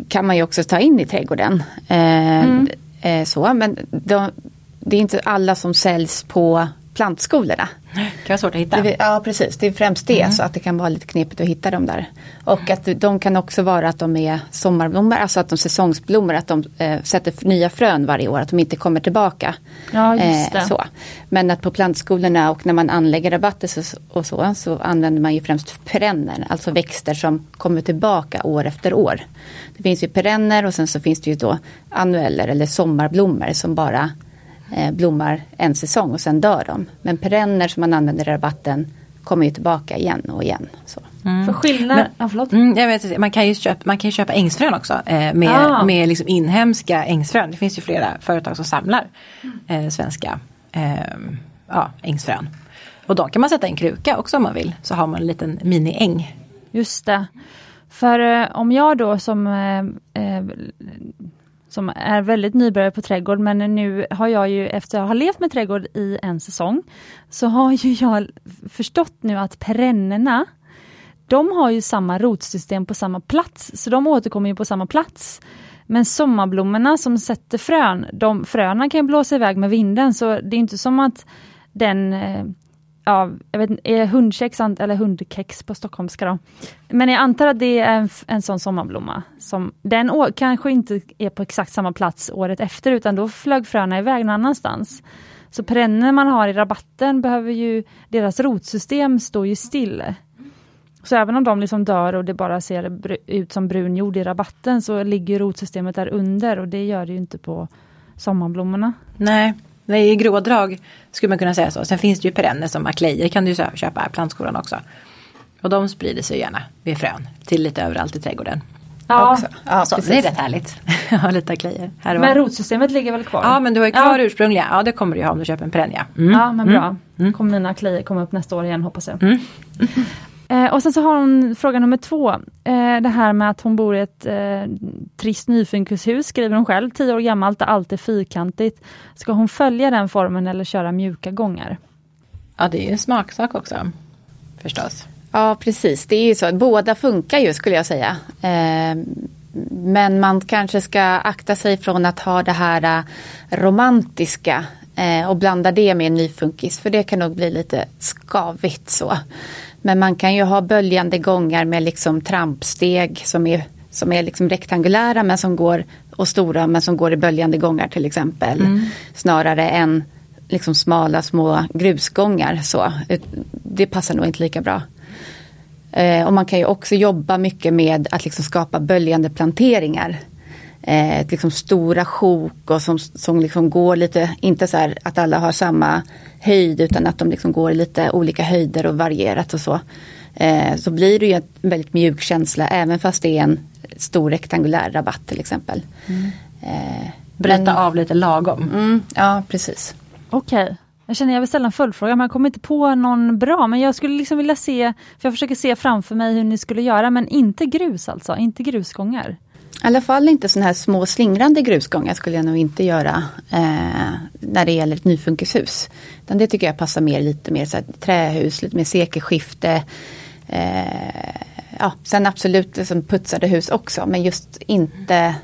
kan man ju också ta in i trädgården. Eh, mm. eh, så, men de, det är inte alla som säljs på plantskolorna. Det kan vara svårt att hitta. Det, ja precis, det är främst det mm. så att det kan vara lite knepigt att hitta dem där. Och att de kan också vara att de är sommarblommor, alltså att de säsongsblommor, att de eh, sätter nya frön varje år, att de inte kommer tillbaka. Ja, just eh, så. Men att på plantskolorna och när man anlägger rabatter så, och så, så använder man ju främst perenner, alltså växter som kommer tillbaka år efter år. Det finns ju perenner och sen så finns det ju då annueller eller sommarblommor som bara blommar en säsong och sen dör de. Men perenner som man använder i rabatten kommer ju tillbaka igen och igen. Så. Mm. För skillnad, Men, ja, mm, jag vet, man, kan ju köpa, man kan ju köpa ängsfrön också eh, med, ah. med liksom inhemska ängsfrön. Det finns ju flera företag som samlar eh, svenska eh, ja, ängsfrön. Och de kan man sätta i en kruka också om man vill. Så har man en liten mini-äng. Just det. För eh, om jag då som eh, eh, som är väldigt nybörjare på trädgård men nu har jag ju efter att ha levt med trädgård i en säsong så har ju jag förstått nu att perennerna de har ju samma rotsystem på samma plats, så de återkommer ju på samma plats. Men sommarblommorna som sätter frön, de fröna kan blåsa iväg med vinden så det är inte som att den eh, ja, jag vet är hundkex eller hundkex på stockholmska då. Men jag antar att det är en, en sån sommarblomma. Som, den kanske inte är på exakt samma plats året efter utan då flög fröna iväg någon annanstans. Så perenner man har i rabatten behöver ju, deras rotsystem står ju still. Så även om de liksom dör och det bara ser ut som brun jord i rabatten så ligger rotsystemet där under och det gör det ju inte på sommarblommorna. Nej, det är grådrag skulle man kunna säga så. Sen finns det ju perenner som aklejer kan du köpa i plantskolan också. Och de sprider sig gärna vid frön till lite överallt i trädgården. Ja, ja så det är rätt härligt. ha lite aklejer. Men rotsystemet ligger väl kvar? Ja men du har ju kvar ja. ursprungliga. Ja det kommer du ha om du köper en perennia. Mm. Ja men bra. Mm. mm. Kommer mina aklejer komma upp nästa år igen hoppas jag. Mm. Eh, och sen så har hon fråga nummer två. Eh, det här med att hon bor i ett eh, trist nyfinkelshus, skriver hon själv, tio år gammalt och allt är fyrkantigt. Ska hon följa den formen eller köra mjuka gångar? Ja det är ju en smaksak också. Förstås. Ja precis, det är ju så att båda funkar ju skulle jag säga. Eh, men man kanske ska akta sig från att ha det här eh, romantiska eh, och blanda det med en nyfunkis för det kan nog bli lite skavigt så. Men man kan ju ha böljande gångar med liksom trampsteg som är, som är liksom rektangulära men som går och stora men som går i böljande gångar till exempel. Mm. Snarare än liksom smala små grusgångar så. Det passar nog inte lika bra. Eh, och man kan ju också jobba mycket med att liksom skapa böljande planteringar. Eh, liksom stora sjok och som, som liksom går lite, inte så här att alla har samma höjd utan att de liksom går i lite olika höjder och varierat och så. Eh, så blir det ju en väldigt mjuk känsla även fast det är en stor rektangulär rabatt till exempel. Mm. Eh, Brätta men, av lite lagom. Mm, ja precis. Okej. Okay. Jag känner jag vill ställa en följdfråga men jag kommer inte på någon bra. Men jag skulle liksom vilja se, för jag försöker se framför mig hur ni skulle göra men inte grus alltså, inte grusgångar. I alla fall inte sådana här små slingrande grusgångar skulle jag nog inte göra eh, när det gäller ett nyfunkishus. Utan det tycker jag passar mer lite mer så här, trähus, lite mer sekelskifte. Eh, ja, sen absolut liksom putsade hus också men just inte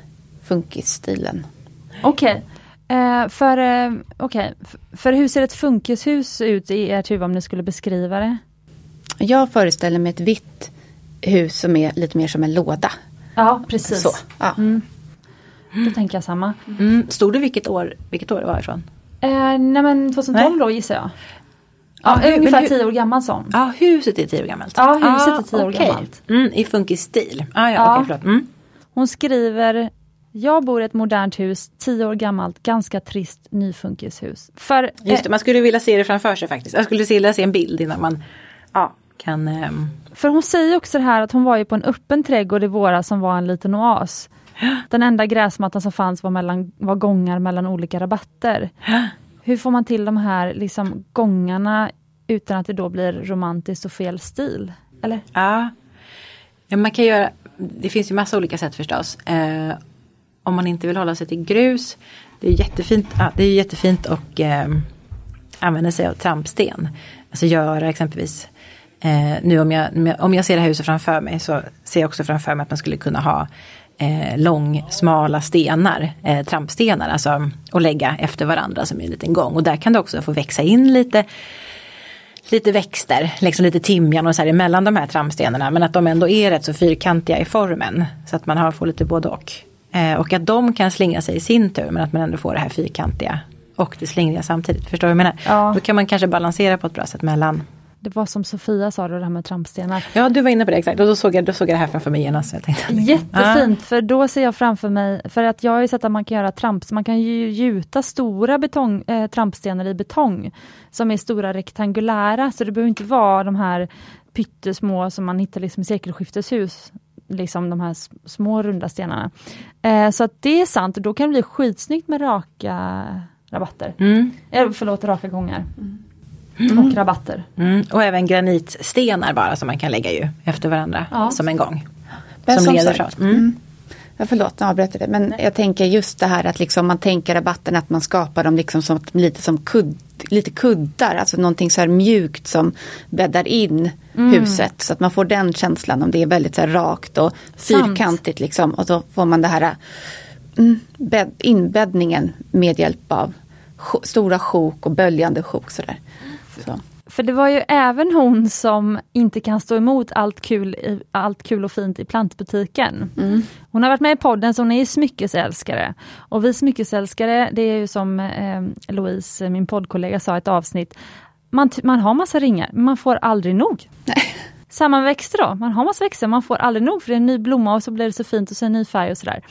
funkisstilen. Okej. Okay. Eh, för, eh, okay. för hur ser ett funkishus ut i ert huvud om ni skulle beskriva det? Jag föreställer mig ett vitt hus som är lite mer som en låda. Ja precis. Så, ja. Mm. Då tänker jag samma. Mm. Stod det vilket år, vilket år det var ifrån? Eh, nej men 2012 nej. då gissar jag. Ja, ja ungefär hur, tio år gammalt som. Ja huset är tio år gammalt. Ja huset ah, är tio okay. år gammalt. Mm, I funkisstil. Ah, ja, ja. Okay, mm. Hon skriver jag bor i ett modernt hus, tio år gammalt, ganska trist nyfunkishus. För, Just det, man skulle vilja se det framför sig faktiskt. Jag skulle vilja se en bild innan man kan... Um... För hon säger också det här att hon var ju på en öppen trädgård i våras som var en liten oas. Den enda gräsmattan som fanns var, mellan, var gångar mellan olika rabatter. Hur får man till de här liksom, gångarna utan att det då blir romantiskt och fel stil? Eller? Ja, ja man kan göra, det finns ju massa olika sätt förstås. Eh, om man inte vill hålla sig till grus. Det är jättefint, ja, det är jättefint att eh, använda sig av trampsten. Alltså göra exempelvis eh, nu om jag, om jag ser det här huset framför mig så ser jag också framför mig att man skulle kunna ha eh, lång smala stenar, eh, trampstenar alltså och lägga efter varandra som en liten gång. Och där kan det också få växa in lite lite växter, liksom lite timjan och så här emellan de här trampstenarna. Men att de ändå är rätt så fyrkantiga i formen. Så att man har, får lite både och. Eh, och att de kan slingra sig i sin tur men att man ändå får det här fyrkantiga och det slingriga samtidigt. Förstår du vad jag menar? Ja. Då kan man kanske balansera på ett bra sätt mellan det var som Sofia sa, det här med trampstenar. Ja, du var inne på det exakt. Och då såg jag, då såg jag det här framför mig genast. Jag tänkte, Jättefint, ah. för då ser jag framför mig, för att jag har ju sett att man kan göra tramp, man kan ju gjuta stora betong, eh, trampstenar i betong, som är stora rektangulära, så det behöver inte vara de här pyttesmå som man hittar liksom i sekelskifteshus, liksom de här små runda stenarna. Eh, så att det är sant, då kan det bli skitsnyggt med raka rabatter. Mm. Eh, förlåt, raka gångar. Mm. Och rabatter. Mm. Och även granitstenar bara som man kan lägga ju efter varandra ja. som en gång. Men som, leder sagt, mm. mm. Ja, förlåt, jag avbröt det. Men jag tänker just det här att liksom man tänker rabatten att man skapar dem liksom som, lite som kudd, lite kuddar. Alltså någonting så här mjukt som bäddar in mm. huset. Så att man får den känslan om det är väldigt så här rakt och fyrkantigt. Liksom. Och då får man det här mm, bädd, inbäddningen med hjälp av stora sjok och böljande sjok. Så där. Så. För det var ju även hon som inte kan stå emot allt kul, i, allt kul och fint i plantbutiken. Mm. Hon har varit med i podden så hon är smyckesälskare. Och vi smyckesälskare, det är ju som eh, Louise, min poddkollega, sa i ett avsnitt. Man, man har massa ringar, men man får aldrig nog. Samma med växter då, man har massa växter, man får aldrig nog för det är en ny blomma och så blir det så fint och så en ny färg och sådär.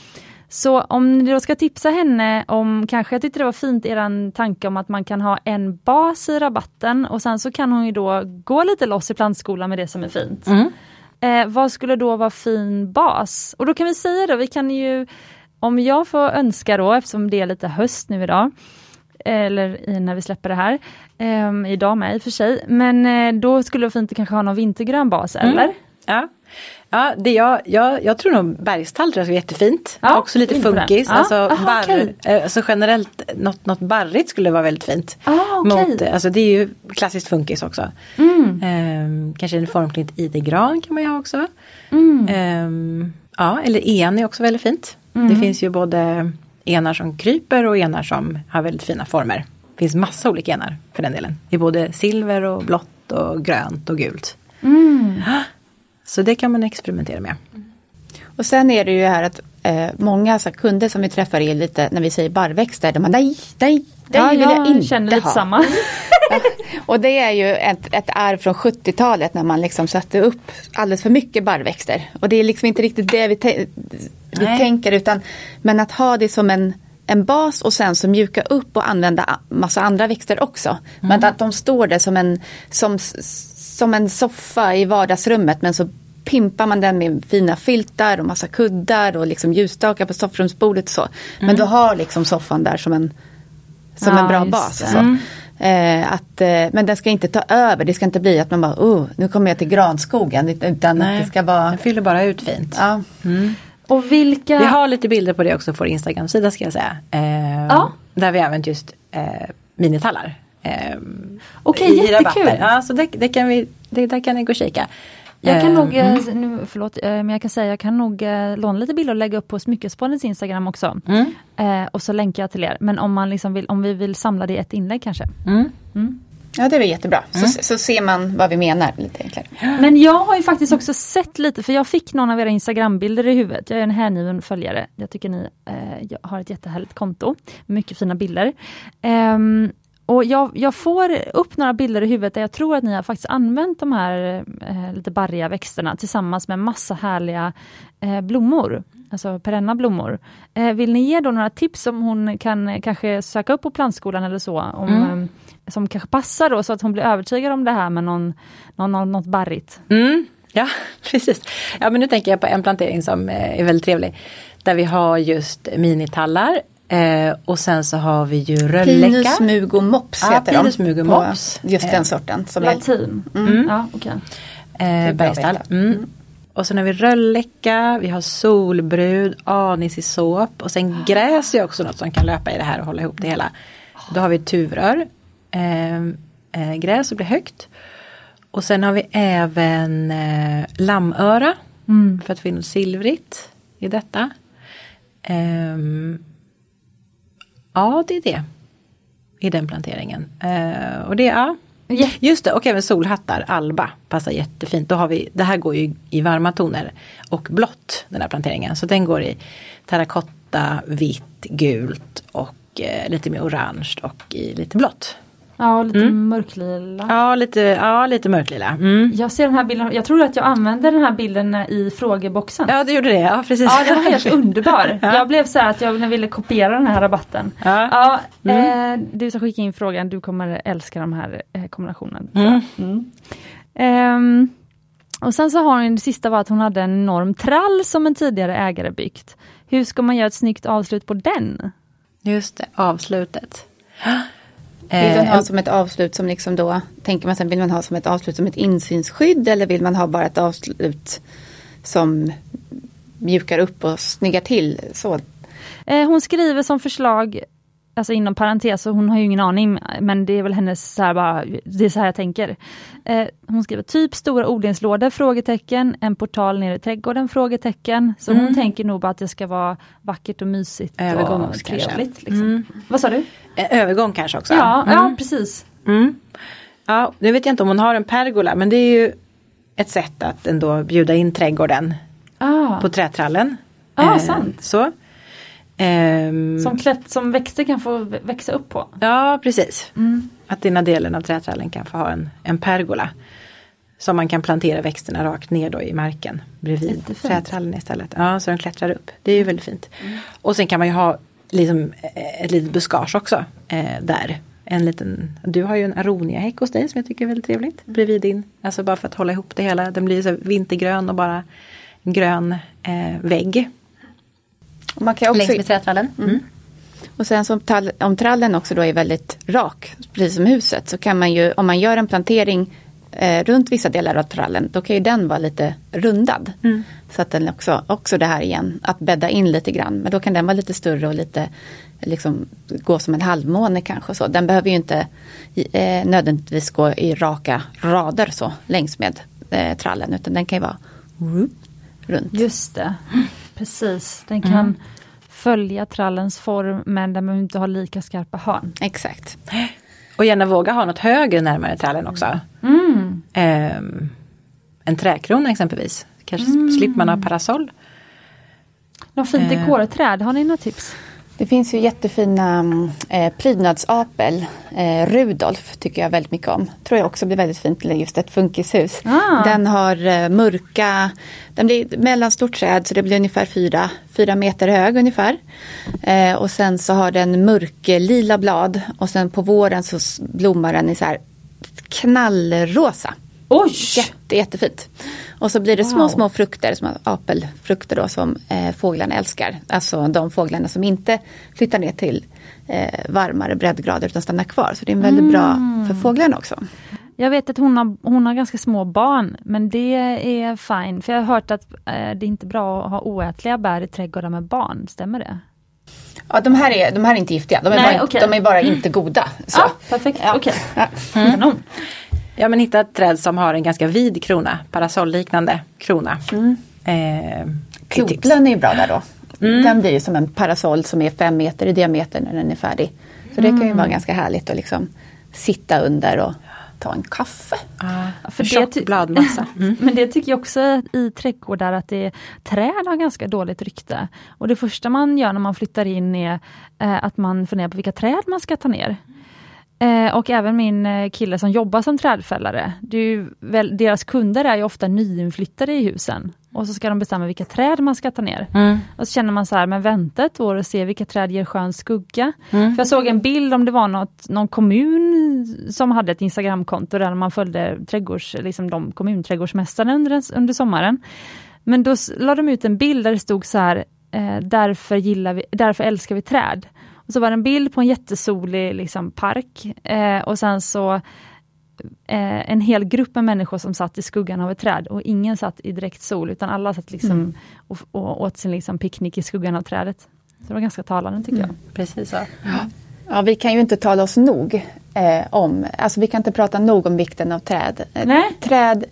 Så om ni då ska tipsa henne om, kanske jag tyckte det var fint eran tanke om att man kan ha en bas i rabatten och sen så kan hon ju då gå lite loss i plantskolan med det som är fint. Mm. Eh, vad skulle då vara fin bas? Och då kan vi säga då, vi kan ju, om jag får önska då, eftersom det är lite höst nu idag, eller när vi släpper det här, eh, idag med i och för sig, men eh, då skulle det vara fint att kanske ha någon vintergrön bas, Mm. eller? Ja. Ja, det jag, jag, jag tror nog bergstall tror jag är jättefint. Ja, Också lite funkis. Ja, Alltså, aha, barr, okej. eh, alltså generellt något, något barrigt skulle vara väldigt fint. Ah, okej. Mot, alltså det är ju klassiskt funkis också. Mm. Ehm, kanske en formklint idegran kan man ju ha också. Mm. Ehm, ja, eller en är också väldigt fint. Det finns ju både enar som kryper och enar som har väldigt fina former. Det finns massa olika enar för den delen. Det är både silver och blått och grönt och gult. Mm. Så det kan man experimentera med. Och sen är det ju här att eh, många så här, kunder som vi träffar är lite, när vi säger barrväxter, de bara nej, nej, det Ja, vill jag jag inte känner lite ha. samma. Och det är ju ett, ett arv från 70-talet när man liksom satte upp alldeles för mycket barrväxter. Och det är liksom inte riktigt det vi, vi Nej. tänker utan men att ha det som en, en bas och sen så mjuka upp och använda massa andra växter också. Men att de står där som en, som, som en soffa i vardagsrummet men så pimpar man den med fina filtar och massa kuddar och liksom ljusstakar på soffrumsbordet och så. Men du har liksom soffan där som en, som Ja, en bra bas. det. Så. Mm. Eh, att, eh, men den ska inte ta över, det ska inte bli att man bara, oh, nu kommer jag till granskogen. Utan att det ska vara, Den fyller bara ut fint. ja. Och vilka... Vi har lite bilder på det också på vår Instagram-sida ska jag säga. Eh, Ja. Där vi använt just eh, minitallar. Eh, Okej, i jättekul. Ja, så det, det kan vi, det, där kan ni gå och kika. Jag kan Eh, nog, eh, nu, förlåt, eh, men jag kan säga jag kan nog eh, låna lite bilder och lägga upp på Smyckespoddens Instagram också. Mm. Eh, och så länkar jag till er. Men om man liksom vill, om vi vill samla det i ett inlägg kanske. Mm. ja, det är väl jättebra. Så, så ser man vad vi menar lite enklare. Men jag har ju faktiskt också sett lite, för jag fick någon av era Instagrambilder i huvudet. Jag är en hängiven följare. Jag tycker ni eh, jag har ett jättehärligt konto. Mycket fina bilder. Ehm, och jag, jag får upp några bilder i huvudet där jag tror att ni har faktiskt använt de här eh, lite barriga växterna tillsammans med massa härliga eh, blommor. Alltså perenna blommor. Eh, vill ni ge då några tips som hon kan kanske söka upp på plantskolan eller så? Om, eh, som kanske passar då så att hon blir övertygad om det här med någon, någon, någon, något barrigt. Mm, ja, precis. Ja, men nu tänker jag på en plantering som eh, är väldigt trevlig. Där vi har just minitallar. Eh, och sen så har vi ju rölleka. Pinus, mug och mops Ja, heter Pinus, de. mug och mops. Just Eh, den sorten. Som är, Latin? Ja, okej. Eh, bergstall. veta. Mm. Och sen har vi rölleka, vi har solbrud, anis i såp och sen gräs är också något som kan löpa i det här och hålla ihop det hela. Då har vi tuvrör, eh, eh, gräs och blir högt. Och sen har vi även eh, lammöra Mm. för att få in silvrigt i detta. Ehm, ja, det är det. I den planteringen. Eh, och det, ja. Just det, och även solhattar, alba, passar jättefint. Då har vi, det här går ju i varma toner och blått, den här planteringen. Så den går i terrakotta, vitt, gult och eh, lite mer orange och i lite blått. Ja, lite mörklila. Ja, lite, ja, lite mörklila. Mm. Jag ser den här bilden, jag tror att jag använde den här bilden i frågeboxen. Ja, du gjorde det, ja precis. Ja, den var helt underbar. Ja. Jag blev så här att jag ville kopiera den här rabatten. Ja. Ja, eh, du som skickade in frågan, du kommer älska de här eh, kombinationen. tror jag. Mm. Ehm, och sen så har hon, det sista var att hon hade en enorm trall som en tidigare ägare byggt. Hur ska man göra ett snyggt avslut på den? Just det, avslutet. Vill man Eh, ha som ett avslut som liksom då, tänker man sen, vill man ha som ett avslut som ett insynsskydd eller vill man ha bara ett avslut som mjukar upp och snyggar till? Så. Eh, hon skriver som förslag, alltså inom parentes, så hon har ju ingen aning, men det är väl hennes, så här bara, det är så här jag tänker. Eh, hon skriver typ stora odlingslådor? Frågetecken, en portal nere i trädgården? Frågetecken. Så hon tänker nog bara att det ska vara vackert och mysigt Övergång och trevligt. Liksom. Vad sa du? eh, övergång kanske också. Ja, Mm. ja precis. Mm. Ja, nu vet jag inte om hon har en pergola men det är ju ett sätt att ändå bjuda in trädgården Ah, på trätrallen. Ah, sant. Så. Ehm, som, klätt, som växter kan få vä- växa upp på. Ja, precis. Mm. Att ena delen av trätrallen kan få ha en, en pergola. Som man kan plantera växterna rakt ner då i marken bredvid Jättefint. trätrallen istället. Ja, så de klättrar upp. Det är ju väldigt fint. Och sen kan man ju ha liksom, eh, ett litet buskage också eh, där. En liten, du har ju en aroniahäck hos dig som jag tycker är väldigt trevligt. Bredvid din. Alltså bara för att hålla ihop det hela. Den blir så vintergrön och bara en grön eh, vägg. Man kan också, Längs med trätrallen. Mm. och sen som tall, om trallen också då är väldigt rak, precis som huset, så kan man ju, om man gör en plantering eh, runt vissa delar av trallen, då kan ju den vara lite rundad. Så att den också, också det här igen, att bädda in lite grann. Men då kan den vara lite större och lite liksom gå som en halvmåne kanske. Så. Den behöver ju inte eh, nödvändigtvis gå i raka rader så längs med eh, trallen, utan den kan ju vara runt. Just det, precis. Den kan följa trallens form men den behöver inte ha lika skarpa hörn. Exakt. Och gärna våga ha något högre närmare trallen också. Mm. Ehm, en träkrona exempelvis. Kanske slipper man ha parasoll. Något fint Eh. dekorträd, har ni några tips? Det finns ju jättefina mm, eh, prydnadsapel. Eh, Rudolf tycker jag väldigt mycket om. Tror jag också blir väldigt fint till just ett funkishus. Ah. Den har eh, mörka, den blir mellanstort träd så det blir ungefär fyra, fyra meter hög ungefär. Eh, och sen så har den mörklila blad och sen på våren så blommar den i så här knallrosa. Oj! Jätte, jättefint. Och så blir det små, Wow. små frukter, små apelfrukter då som eh, fåglarna älskar. Alltså de fåglarna som inte flyttar ner till eh, varmare breddgrader utan stannar kvar. Så det är väldigt bra Mm. för fåglarna också. Jag vet att hon har, hon har ganska små barn men det är fine. För jag har hört att eh, det är inte bra att ha oätliga bär i trädgårdar med barn, stämmer det? Ja, de här är, de här är inte giftiga, de är, Nej, bara, okej. de är bara inte goda. Så. Ja, perfekt, Ja. okej. Ja. Kanon. Ja men hitta ett träd som har en ganska vid krona. Parasollliknande krona. Mm. Eh. Klotlön är ju bra där då. Den blir ju som en parasoll som är fem meter i diameter när den är färdig. Så det kan ju vara ganska härligt att liksom sitta under och ta en kaffe. Ja, för tjock bladmassa. Mm. Men det tycker jag också i trädgårdar att det, träd har ganska dåligt rykte. Och det första man gör när man flyttar in är eh, att man funderar på vilka träd man ska ta ner. Eh, och även min eh, kille som jobbar som trädfällare. Väl, deras kunder är ju ofta nyinflyttade i husen. Och så ska de bestämma vilka träd man ska ta ner. Mm. Och så känner man så här, men vänta ett år och se vilka träd ger skön skugga. Mm. För jag såg en bild om det var något, någon kommun som hade ett Instagramkonto där man följde trädgårds, liksom de kommunträdgårdsmästarna under, under sommaren. Men då la de ut en bild där det stod så här, eh, därför, gillar vi, därför älskar vi träd. Och så var det en bild på en jättesolig liksom, park eh, och sen så eh, en hel grupp med människor som satt i skuggan av ett träd och ingen satt i direkt sol utan alla satt liksom och, och åt sin liksom, picknick i skuggan av trädet. Så det var ganska talande tycker jag. Precis så. Ja, vi kan ju inte tala oss nog eh, om, alltså vi kan inte prata nog om vikten av träd. Eh, Nej. Träd,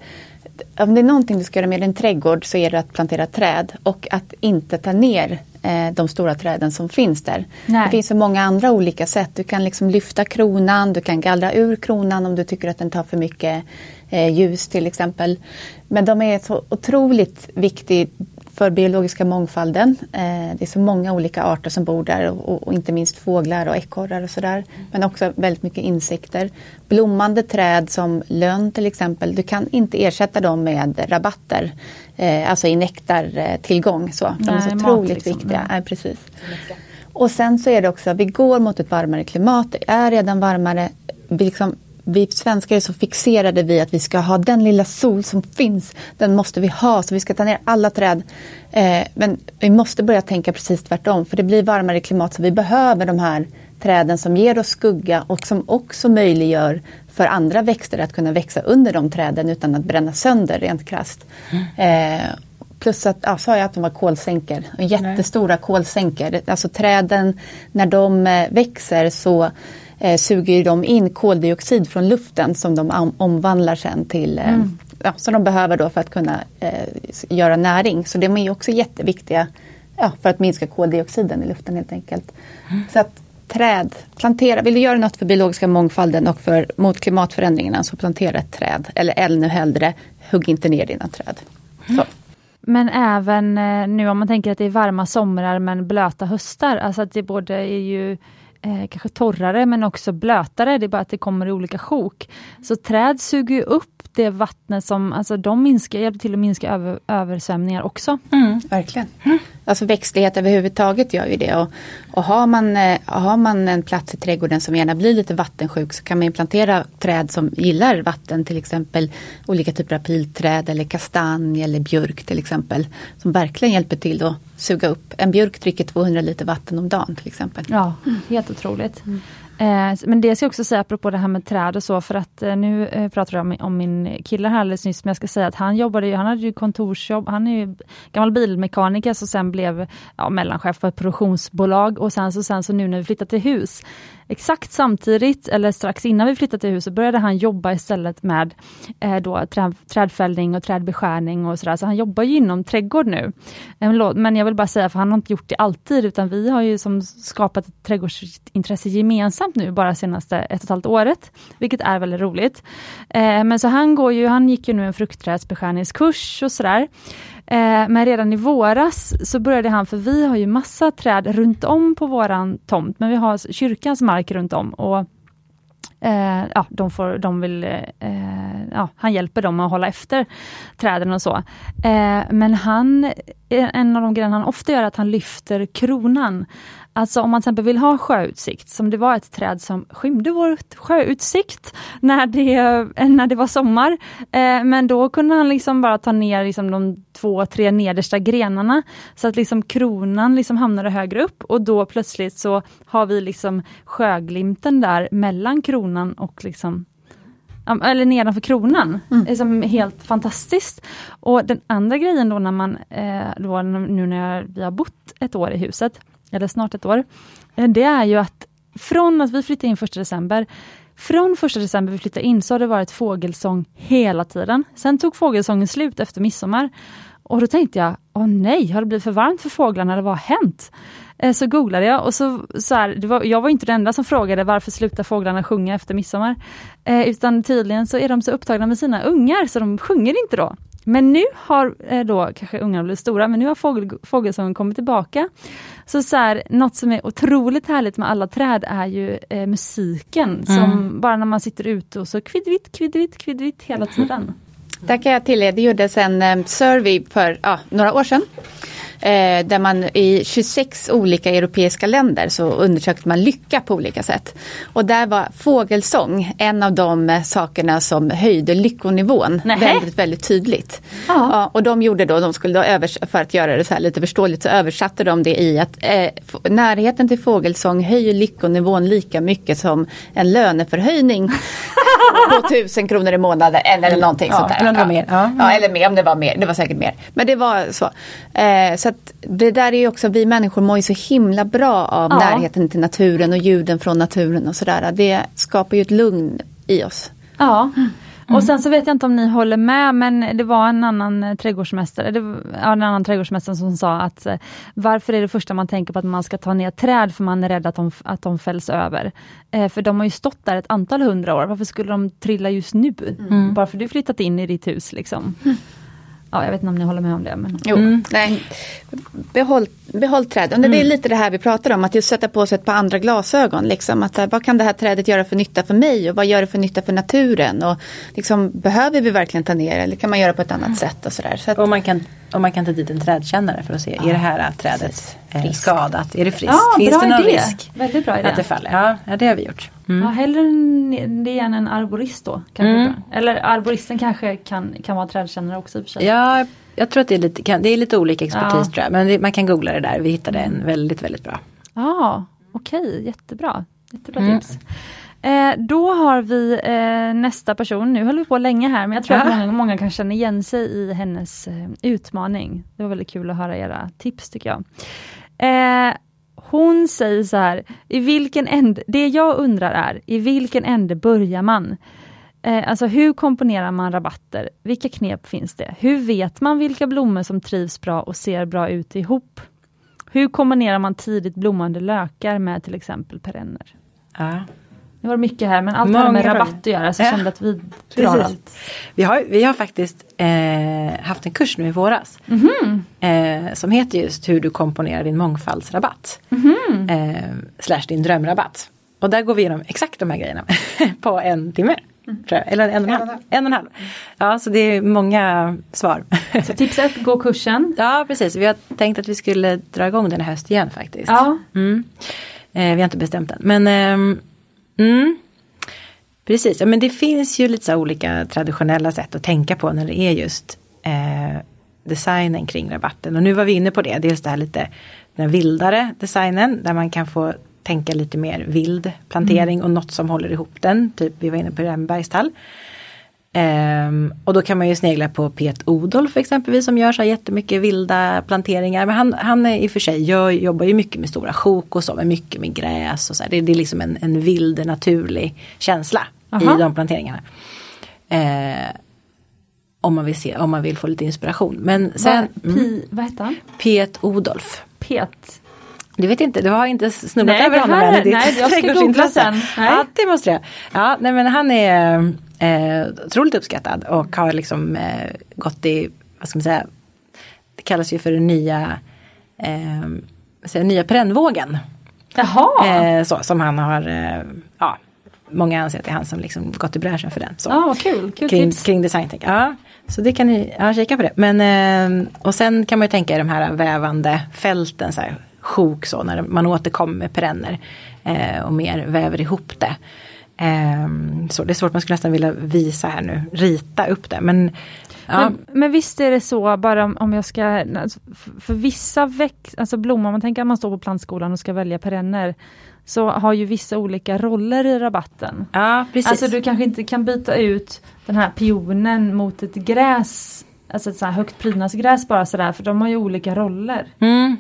om det är någonting du ska göra med din trädgård så är det att plantera träd och att inte ta ner eh, de stora träden som finns där. Nej. Det finns så många andra olika sätt. Du kan liksom lyfta kronan, du kan gallra ur kronan om du tycker att den tar för mycket eh, ljus till exempel. Men de är så otroligt viktiga för biologiska mångfalden. Eh, det är så många olika arter som bor där och, och, och inte minst fåglar och ekorrar och sådär. Men också väldigt mycket insekter. Blommande träd som lönn till exempel, du kan inte ersätta dem med rabatter. Eh, alltså i nektartillgång. Så. De är så Nej, mat otroligt liksom. viktiga. Mm. Nej, precis. Och sen så är det också, vi går mot ett varmare klimat. Det är redan varmare. Vi, liksom, vi svenskar är så fixerade vid att vi ska ha den lilla sol som finns. Den måste vi ha, så vi ska ta ner alla träd. Eh, men vi måste börja tänka precis tvärtom. För det blir varmare klimat så vi behöver de här träden som ger oss skugga och som också möjliggör för andra växter att kunna växa under de träden utan att bränna sönder rent krasst. Eh, Plus att, ja, sa jag att de var kolsänkor, jättestora kolsänkor. Det- Alltså träden, när de eh, växer så eh, suger de in koldioxid från luften som de om, omvandlar sen till, eh, ja, som de behöver då för att kunna eh, göra näring. Så de är ju också jätteviktiga ja, för att minska koldioxiden i luften helt enkelt. Så att träd. Plantera, vill du göra något för biologiska mångfalden och för, mot klimatförändringarna så plantera ett träd. Eller ännu hellre, hugg inte ner dina träd. Så. Men även eh, nu om man tänker att det är varma somrar men blöta höstar, alltså att det både är ju eh, kanske torrare men också blötare, det är bara att det kommer i olika sjok. Så träd suger ju upp det vattnet som, alltså de minskar, hjälper till att minska över, översvämningar också. Mm, verkligen. Mm. Alltså växtlighet överhuvudtaget gör ju det. Och, och har, man, eh, har man en plats i trädgården som gärna blir lite vattensjuk så kan man plantera träd som gillar vatten. Till exempel olika typer av pilträd eller kastanj eller björk till exempel. Som verkligen hjälper till att suga upp. En björk dricker 200 liter vatten om dagen till exempel. Ja, helt otroligt. Mm. Eh, men det ska jag också säga apropå det här med träd och så, för att eh, nu eh, pratar jag om, om, min kille här alldeles nyss, men jag ska säga att han jobbade ju, han hade ju kontorsjobb, han är ju gammal bilmekaniker som sen blev ja, mellanchef på ett produktionsbolag och sen så, sen så nu när vi flyttat till hus Exakt samtidigt, eller strax innan vi flyttade till huset, började han jobba istället med eh, då, träd, trädfällning och trädbeskärning och sådär. Så han jobbar ju inom trädgård nu. Eh, men jag vill bara säga, för han har inte gjort det alltid, utan vi har ju som skapat ett trädgårdsintresse gemensamt nu, bara senaste ett och ett halvt året, vilket är väldigt roligt. Eh, men så han går ju, han gick ju nu en fruktträdsbeskärningskurs och sådär. Eh, men redan i våras så började han, för vi har ju massa träd runt om på våran tomt, men vi har kyrkans mark runt om. Och Eh, ja, de får, de vill, eh, ja, han hjälper dem att hålla efter träden och så. Eh, men han, en av de grejerna han ofta gör är att han lyfter kronan. Alltså om man till exempel vill ha sjöutsikt, som det var ett träd som skymde vår sjöutsikt när det, när det var sommar. Eh, men då kunde han liksom bara ta ner liksom de två, tre nedersta grenarna så att liksom kronan liksom hamnade högre upp och då plötsligt så har vi liksom sjöglimten där mellan kronan och liksom eller nedanför kronan. Mm. Det är helt fantastiskt. Och den andra grejen då när man, eh, då, nu när vi har bott ett år i huset, eller snart ett år, eh, det är ju att från att vi flyttade in 1 december, från 1 december vi flyttade in så har det varit fågelsång hela tiden. Sen tog fågelsången slut efter midsommar. Och då tänkte jag, åh nej, har det blivit för varmt för fåglarna eller vad har hänt? Eh, så googlade jag och så, så här, var, jag var inte den enda som frågade varför slutar fåglarna sjunga efter midsommar? Eh, utan tydligen så är de så upptagna med sina ungar så de sjunger inte då. Men nu har eh, då kanske ungarna blivit stora, men nu har fågel, fågelsången kommit tillbaka. Så, så här, något som är otroligt härligt med alla träd är ju eh, musiken, mm. som bara när man sitter ute och så kvidvitt, kvidvitt, kvidvitt hela tiden. Där kan jag tillägga, det gjordes en eh, survey för ja, några år sedan eh, där man i 26 olika europeiska länder så undersökte man lycka på olika sätt. Och där var fågelsång en av de eh, sakerna som höjde lyckonivån Nähe. väldigt, väldigt tydligt. Ja, och de gjorde då, de skulle då övers för att göra det så här lite förståeligt så översatte de det i att eh, närheten till fågelsång höjer lyckonivån lika mycket som en löneförhöjning på tusen kronor i månaden eller någonting ja, sånt där. Eller mer. Ja. ja. eller mer om det var mer, det var säkert mer. Men det var så. Eh, så att det där är ju också, vi människor mår ju så himla bra av ja. närheten till naturen och ljuden från naturen och sådär. Det skapar ju ett lugn i oss. Ja. Mm. Och sen så vet jag inte om ni håller med men det var en annan eh, trädgårdsmästare, det var, en annan trädgårdsmästare som sa att eh, varför är det första man tänker på att man ska ta ner träd för man är rädd att de, att de fälls över. Eh, för de har ju stått där ett antal hundra år, varför skulle de trilla just nu? Mm. Bara för du flyttat in i ditt hus liksom. Mm. Ja, jag vet inte om ni håller med om det. Men... Jo, mm. nej. Behåll, behåll träden. Mm. Det är mm. lite det här vi pratar om, att just sätta på sig ett par andra glasögon. Liksom, att, vad kan det här trädet göra för nytta för mig och vad gör det för nytta för naturen? Och, liksom, behöver vi verkligen ta ner eller kan man göra på ett annat mm. sätt? Och, sådär. Så att, och man kan och man kan ta dit en trädkännare för att se, ja, är det här trädet eh, skadat? Är det friskt? Ja, Finns det någon idé. risk? Väldigt bra idé. Att det faller? Ja, ja det har vi gjort. Mm. Ja, hellre det än en arborist då. Kanske mm. Eller arboristen kanske kan, kan vara trädkännare också i och för sig. Ja, jag tror att det är lite, det är lite olika expertis ja. tror jag. Men man kan googla det där. Vi hittade en väldigt, väldigt bra. Ja, okej, okay, jättebra. Jättebra mm. tips. Eh, då har vi eh, nästa person, nu höll vi på länge här men jag tror ja. att många, många kan känna igen sig i hennes eh, utmaning. Det var väldigt kul att höra era tips tycker jag. Eh, hon säger så här, i vilken ände, det jag undrar är, i vilken ände börjar man? Eh, alltså hur komponerar man rabatter? Vilka knep finns det? Hur vet man vilka blommor som trivs bra och ser bra ut ihop? Hur kombinerar man tidigt blommande lökar med till exempel perenner? Ja. Det var mycket här men allt Många har med rabatt att göra så jag ja. kände att vi drar Precis. allt. Vi har, vi har faktiskt eh, haft en kurs nu i våras. Mm -hmm. eh, som heter just hur du komponerar din mångfaldsrabatt. Mm -hmm. eh, slash din drömrabatt. Och där går vi igenom exakt de här grejerna på en timme. Mm. Eller en och en halv. En och en halv. Ja, så det är många svar. Så tips ett, gå kursen. Ja, precis. Vi har tänkt att vi skulle dra igång den i höst igen faktiskt. Ja. Mm. Eh, vi har inte bestämt än. Men eh, mm. Precis, ja, men det finns ju lite olika traditionella sätt att tänka på när det är just eh, designen kring rabatten. Och nu var vi inne på det, dels det här lite den vildare designen där man kan få tänka lite mer vild plantering mm. och något som håller ihop den. Typ vi var inne på Rembergstall. Um, och då kan man ju snegla på Pet Odolf exempelvis som gör så här jättemycket vilda planteringar. Men han, han är i och för sig gör, jobbar ju mycket med stora sjok och så, men mycket med gräs och så. Det, det, är liksom en, en vild naturlig känsla Aha. i de planteringarna. Uh, om man vill se, om man vill få lite inspiration. Men sen, Va, pi, mm, vad heter han? Pet Odolf. Pet du vet inte, du har inte snubblat över honom än i ditt Nej, jag ska googla sen. Nej. Ja, det måste jag. Ja, nej, men han är eh, otroligt uppskattad och har liksom eh, gått i, vad ska man säga, det kallas ju för den nya, eh, säga, nya perennvågen. Jaha! Eh, så, som han har, eh, ja, många anser att det är han som liksom gått i bräschen för den. Så. Vad kul, kul kring, tips. Kring designtänk. Ja, så det kan ni ja, kika på det. Men, eh, och sen kan man ju tänka i de här vävande fälten. Så här, sjok så när man återkommer med perenner eh, och mer väver ihop det. Eh, så det är svårt, man skulle nästan vilja visa här nu, rita upp det. Men, ja. men, men visst är det så, bara om, om jag ska, alltså, för vissa växt, alltså blommor, man tänker att man står på plantskolan och ska välja perenner, så har ju vissa olika roller i rabatten. Ja, precis. Alltså du kanske inte kan byta ut den här pionen mot ett gräs, alltså ett så här högt prydnadsgräs bara sådär, för de har ju olika roller. Mm.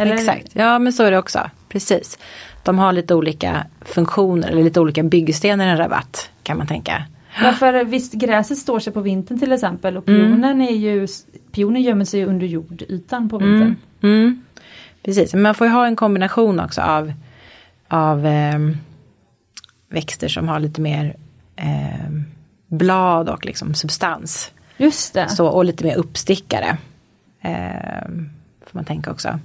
Eller? Exakt, ja men så är det också. Precis. De har lite olika funktioner eller lite olika byggstenar i en rabatt kan man tänka. Ja för visst gräset står sig på vintern till exempel och pionen mm. är ju Pionen gömmer sig under jordytan på vintern. Mm. Mm. Precis, men man får ju ha en kombination också av, av eh, växter som har lite mer eh, blad och liksom substans. Just det. Så, och lite mer uppstickare. Eh, får man tänka också.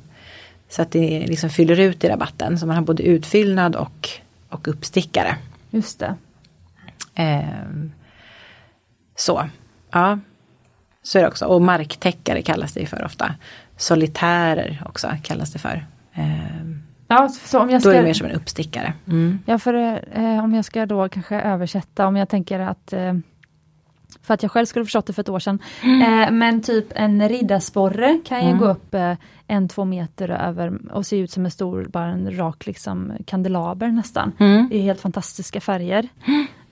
Så att det liksom fyller ut i rabatten. Så man har både utfyllnad och, och uppstickare. Just det. Eh, så, ja. Så är det också. Och marktäckare kallas det för ofta. Solitärer också kallas det för. Eh, ja, så om jag ska... Då är det mer som en uppstickare. Mm. Ja, för eh, om jag ska då kanske översätta, om jag tänker att eh, för att jag själv skulle förstått det för ett år sedan. Mm. Eh, men typ en riddarsporre kan ju mm. gå upp eh, en, två meter över och se ut som en stor, bara en rak liksom kandelaber nästan. Mm. I helt fantastiska färger.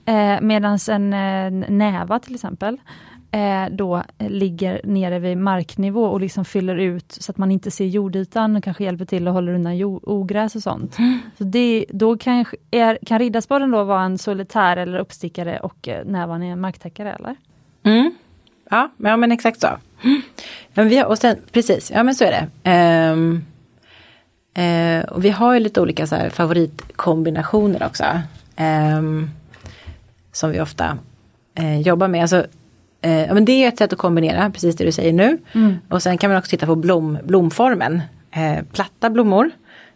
Eh, Medan en eh, näva till exempel eh, då ligger nere vid marknivå och liksom fyller ut så att man inte ser jordytan och kanske hjälper till att hålla undan ogräs och sånt. Mm. Så det, då kan, är, kan riddarsporren då vara en solitär eller uppstickare och eh, nävan är en marktäckare eller? Mm. Ja, ja men exakt så. Men vi har, och sen, precis, ja men så är det. Um, uh, och vi har ju lite olika så här favoritkombinationer också. Um, som vi ofta uh, jobbar med. Alltså, ja, men det är ett sätt att kombinera, precis det du säger nu. Mm. Och sen kan man också titta på blom, blomformen. platta blommor,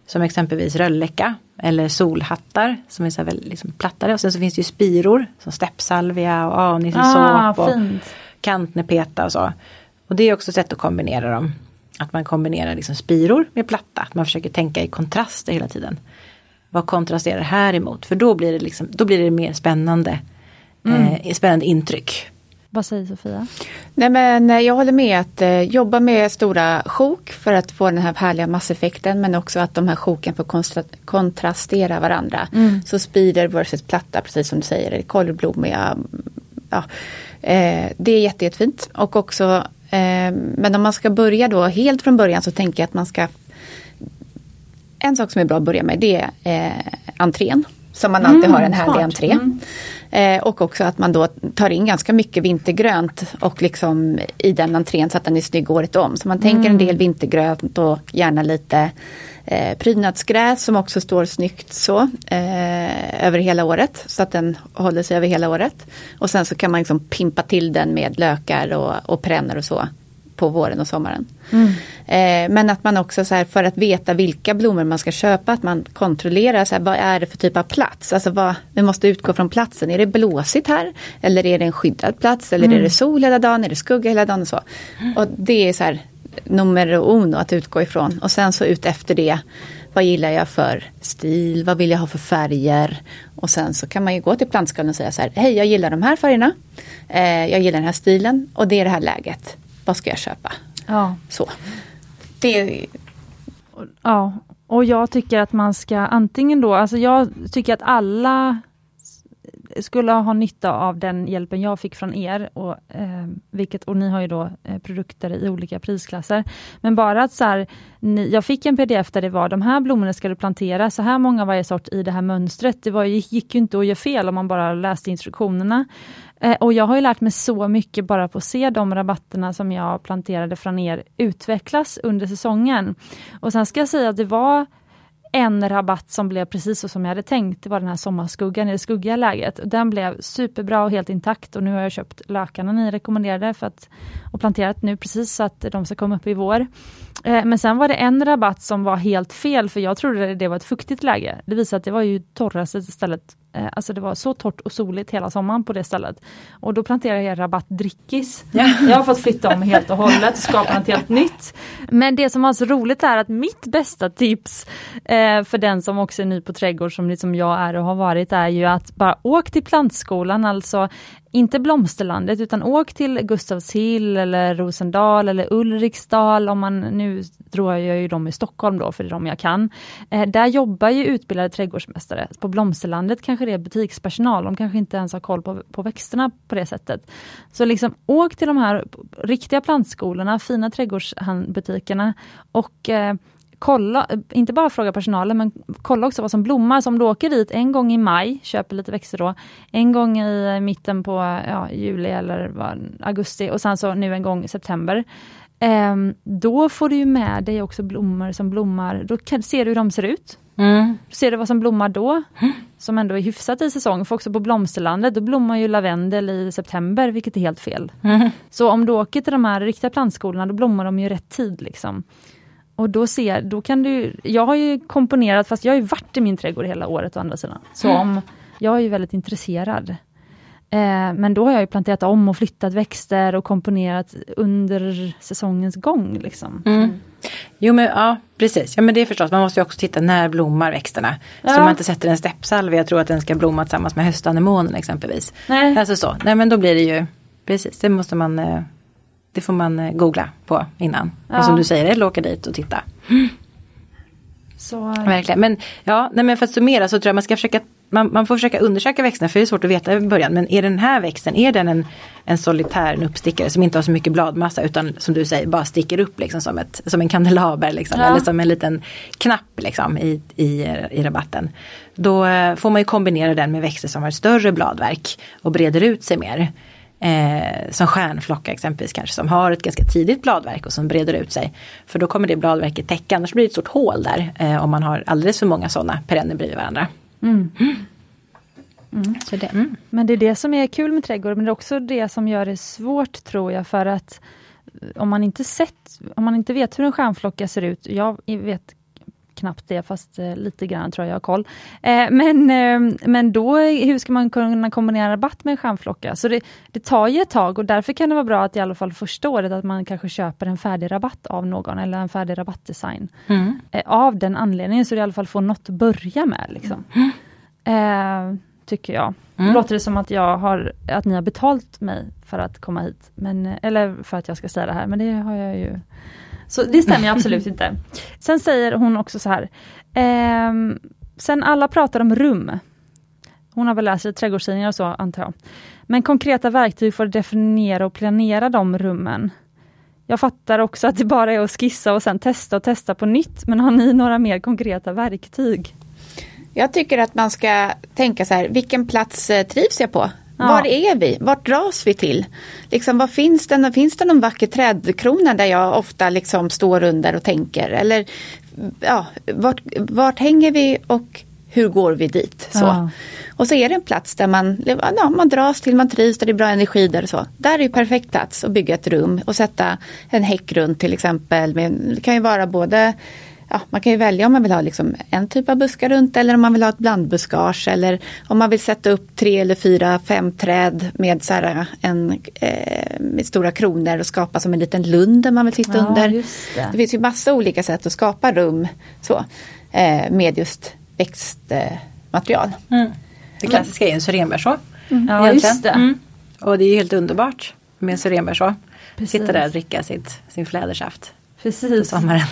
som exempelvis rölläcka. Eller solhattar som är så väldigt liksom plattare. Och sen så finns det ju spiror som steppsalvia och anisosåp. Ah, och kantnepeta och så. Och det är också ett sätt att kombinera dem. Att man kombinerar liksom spiror med platta. Att man försöker tänka i kontraster hela tiden. Vad kontrasterar här emot? För då blir det, liksom, då blir det mer spännande, mm. eh, spännande intryck. Vad säger Sofia? Nej men eh, jag håller med att eh, jobba med stora sjok för att få den här härliga masseffekten men också att de här sjoken får kontrastera varandra. Mm. Så spider versus platta precis som du säger, eller kolvblommiga. Ja, eh, det är jätte, jättefint och också eh, men om man ska börja då helt från början så tänker jag att man ska En sak som är bra att börja med det är entrén. Som man alltid mm, har en härlig entré. Mm. Eh, och också att man då tar in ganska mycket vintergrönt och liksom i den entrén så att den är snygg året om. Så man tänker en del vintergrönt och gärna lite eh, prydnadsgräs som också står snyggt så eh, över hela året. Så att den håller sig över hela året. Och sen så kan man liksom pimpa till den med lökar och, och perenner och så på våren och sommaren. Mm. Eh, men att man också så här, för att veta vilka blommor man ska köpa, att man kontrollerar så här, vad är det för typ av plats. Alltså vad, vi måste utgå från platsen. Är det blåsigt här? Eller är det en skyddad plats? Eller mm. är det sol hela dagen? Är det skugga hela dagen? Och så. Och det är så här nummer uno att utgå ifrån. Och sen så ut efter det vad gillar jag för stil, vad vill jag ha för färger? Och sen så kan man ju gå till plantskalan och säga så här, hej jag gillar de här färgerna, eh, jag gillar den här stilen och det är det här läget vad ska jag köpa? Ja. Så. Det Ja, och jag tycker att man ska antingen då, alltså jag tycker att alla skulle ha nytta av den hjälpen jag fick från er. Och, eh, vilket, och ni har ju då eh, produkter i olika prisklasser. Men bara att så här, ni, jag fick en pdf där det var de här blommorna ska du plantera, så här många varje sort i det här mönstret. Det var, gick ju inte att göra fel om man bara läste instruktionerna. Eh, och jag har ju lärt mig så mycket bara på att se de rabatterna som jag planterade från er utvecklas under säsongen. Och sen ska jag säga att det var en rabatt som blev precis så som jag hade tänkt. Det var den här sommarskuggan i det skuggiga läget. Den blev superbra och helt intakt och nu har jag köpt lökarna ni rekommenderade för att, och planterat nu precis så att de ska komma upp i vår. Eh, men sen var det en rabatt som var helt fel för jag trodde det var ett fuktigt läge. Det visade att det var ju torraste stället Eh, alltså det var så torrt och soligt hela sommaren på det stället. Och då planterade jag rabattdrickis. Ja. Jag har fått flytta om helt och hållet och skapa något helt nytt. Men det som var så roligt är att mitt bästa tips eh, för den som också är ny på trädgård som liksom jag är och har varit är ju att bara åk till plantskolan, alltså inte Blomsterlandet utan åk till Gustavshill eller Rosendal eller Ulriksdal om man nu tror jag ju dem i Stockholm då för det är de jag kan. Eh, där jobbar ju utbildade trädgårdsmästare. På Blomsterlandet kanske det är butikspersonal, de kanske inte ens har koll på, på växterna på det sättet. Så liksom åk till de här riktiga plantskolorna, fina trädgårdsbutikerna och eh, kolla, inte bara fråga personalen, men kolla också vad som blommar. Så om du åker dit en gång i maj, köper lite växter då, en gång i mitten på ja, juli eller augusti och sen så nu en gång i september. Eh, då får du med dig också blommor som blommar, då kan, ser du hur de ser ut. Mm. Ser du vad som blommar då, mm. som ändå är hyfsat i säsong. För också på Blomsterlandet, då blommar ju lavendel i september, vilket är helt fel. Mm. Så om du åker till de här riktiga plantskolorna, då blommar de ju rätt tid. Liksom. Och då ser, då kan du, jag har ju komponerat, fast jag har ju varit i min trädgård hela året å andra sidan. Så mm. om, jag är ju väldigt intresserad. Eh, men då har jag ju planterat om och flyttat växter och komponerat under säsongens gång. Liksom. Mm. Jo men ja precis, ja men det är förstås, man måste ju också titta när blommar växterna. Ja. Så man inte sätter en steppsalvia och tror att den ska blomma tillsammans med höstanemonen exempelvis. Nej. Alltså så, nej men då blir det ju, precis det måste man eh, det får man eh, googla på innan. Ja. Och som du säger, eller åka dit och titta. Så... Verkligen. Men, ja, nej, men för att summera så tror jag man ska försöka man, man, får försöka undersöka växterna för det är svårt att veta i början. Men är den här växten, är den en, en solitär, en uppstickare som inte har så mycket bladmassa utan som du säger bara sticker upp liksom som, ett, som en kandelaber liksom, ja. eller som en liten knapp liksom, i, i, i rabatten. Då eh, får man ju kombinera den med växter som har större bladverk och breder ut sig mer. Eh, som stjärnflocka exempelvis kanske som har ett ganska tidigt bladverk och som breder ut sig. För då kommer det bladverket täcka, annars blir det ett stort hål där eh, om man har alldeles för många sådana perenner bredvid varandra. Mm. Mm. Det. Mm. Men det är det som är kul med trädgård, men det är också det som gör det svårt tror jag för att om man inte sett, om man inte vet hur en stjärnflocka ser ut, jag vet knappt det, fast eh, lite grann tror jag jag har koll. Eh, men, eh, men då, hur ska man kunna kombinera rabatt med en stjärnflocka? Så det, det tar ju ett tag och därför kan det vara bra att i alla fall första året att man kanske köper en färdig rabatt av någon eller en färdig rabattdesign. Mm. Av den anledningen så du i alla fall får något att börja med. Liksom. Mm. Eh, tycker jag. Mm. låter det som att jag har, att ni har betalt mig för att komma hit. Men, eller för att jag ska säga det här, men det har jag ju så det stämmer absolut inte. Sen säger hon också så här. Ehm, sen alla pratar om rum. Hon har väl läst i trädgårdstidningar och så antar jag. Men konkreta verktyg för att definiera och planera de rummen. Jag fattar också att det bara är att skissa och sen testa och testa på nytt. Men har ni några mer konkreta verktyg? Jag tycker att man ska tänka så här, vilken plats eh, trivs jag på? Ja. Var är vi? Vart dras vi till? Liksom, vad finns, det, finns det någon vacker trädkrona där jag ofta liksom står under och tänker? Eller ja, vart, vart hänger vi och hur går vi dit? Så. Ja. Och så är det en plats där man, ja, man dras till, man trivs, där det är bra energi där och så. Där är perfekt plats att bygga ett rum och sätta en häck runt till exempel. Men det kan ju vara både Ja, man kan ju välja om man vill ha liksom en typ av buskar runt eller om man vill ha ett blandbuskage eller om man vill sätta upp tre eller fyra, fem träd med, så här, en, eh, med stora kronor och skapa som en liten lund där man vill sitta Ja, under. det. det finns ju massa olika sätt att skapa rum så, eh, med just växtmaterial. Mm. Det klassiska är ju en syrenbärså. Ja, egentligen. just det. Mm. Och det är ju helt underbart med en syrenbärså. Sitta där och dricka sitt, sin flädersaft på Precis. sommaren.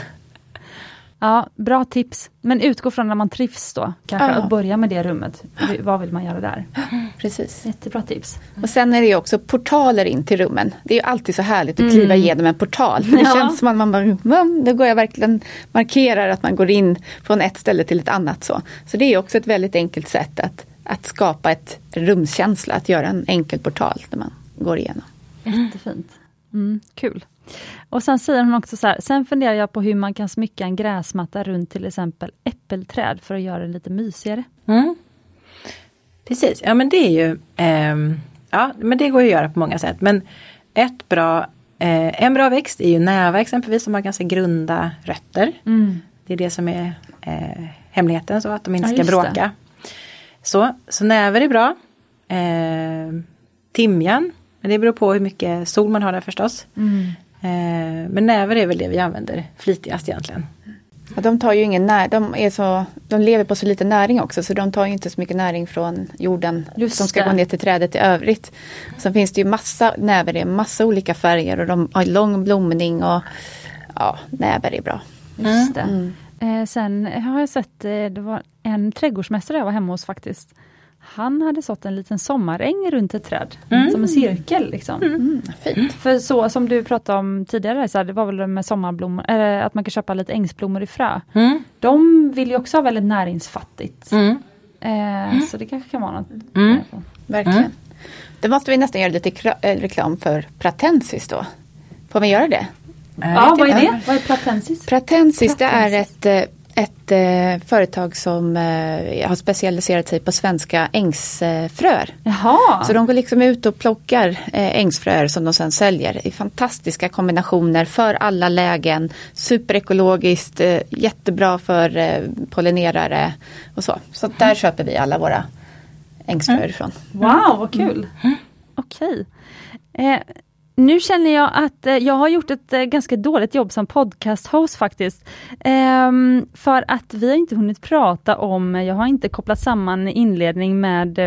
Ja, bra tips. Men utgå från när man trivs då. Kanske Ja. att börja med det rummet. Vad vill man göra där? Precis. Jättebra tips. Och sen är det också portaler in till rummen. Det är ju alltid så härligt att kliva igenom en portal. För det Mm. Ja. känns som att man bara, "Mm, då går jag verkligen markerar att man går in från ett ställe till ett annat. Så, så det är också ett väldigt enkelt sätt att, att skapa ett rumskänsla, att göra en enkel portal när man går igenom. Jättefint. Mm, kul. Och sen säger hon också så här, sen funderar jag på hur man kan smycka en gräsmatta runt till exempel äppelträd för att göra det lite mysigare. Mm. Precis, ja men det är ju ehm, Ja men det går ju att göra på många sätt men ett bra eh, En bra växt är ju näva exempelvis som har ganska grunda rötter. Det är det som är eh, hemligheten så att de inte Ja, ska bråka. Så, så näver är bra. Eh, timjan, men det beror på hur mycket sol man har där förstås. Eh, men näver är väl det vi använder flitigast egentligen. Och de tar ju ingen när, de, är så, de lever på så lite näring också så de tar ju inte så mycket näring från jorden Just som ska det. gå ner till trädet i övrigt. Sen finns det ju massa näver i massa olika färger och de har lång blomning och ja, näver är bra. Just det. Eh, sen har jag sett, eh, det var en trädgårdsmästare jag var hemma hos faktiskt. Han hade sått en liten sommaräng runt ett träd, som en cirkel. Liksom. Mm, fint. För så som du pratade om tidigare, så här, det var väl med sommarblommor, eller att man kan köpa lite ängsblommor i frö. Mm. De vill ju också ha väldigt näringsfattigt. Mm. Eh, så det kanske kan vara något. Mm. Verkligen. Då måste vi nästan göra lite eh, reklam för Pratensis då. Får vi göra det? Ja, vad är det? Vad är platensis? Pratensis det är Pratensis. ett, eh, ett eh, företag som eh, har specialiserat sig på svenska ängsfröer. Jaha! Så de går liksom ut och plockar eh, ängsfröer som de sen säljer i fantastiska kombinationer för alla lägen. Superekologiskt, eh, jättebra för eh, pollinerare och så. Så där köper vi alla våra ängsfröer ifrån. Wow, vad kul! Okej. Eh, nu känner jag att eh, jag har gjort ett eh, ganska dåligt jobb som podcast-host faktiskt. Ehm, för att vi har inte hunnit prata om, jag har inte kopplat samman inledning med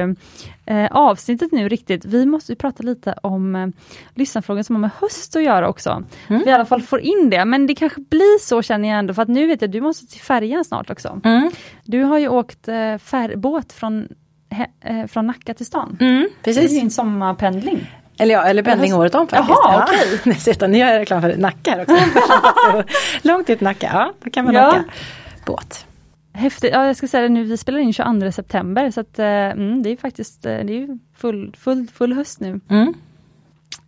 eh, avsnittet nu riktigt. Vi måste ju prata lite om eh, lyssnarfrågor som har med höst att göra också. Vi i alla fall får in det, men det kanske blir så känner jag ändå, för att nu vet jag, du måste till färjan snart också. Mm. Du har ju åkt eh, fär, båt från, he, eh, från Nacka till stan. Mm, Det är precis. en sommarpendling. Eller ja, eller pendling året om faktiskt. Jaha, ja. Dessutom, nu gör jag reklam för Nacka här också. Långt ut Nacka, ja då kan man Ja. åka båt. Häftigt. Ja, jag ska säga det nu, vi spelar in 22 september så att, eh, mm, det är faktiskt eh, det är full, full, full höst nu. Mm.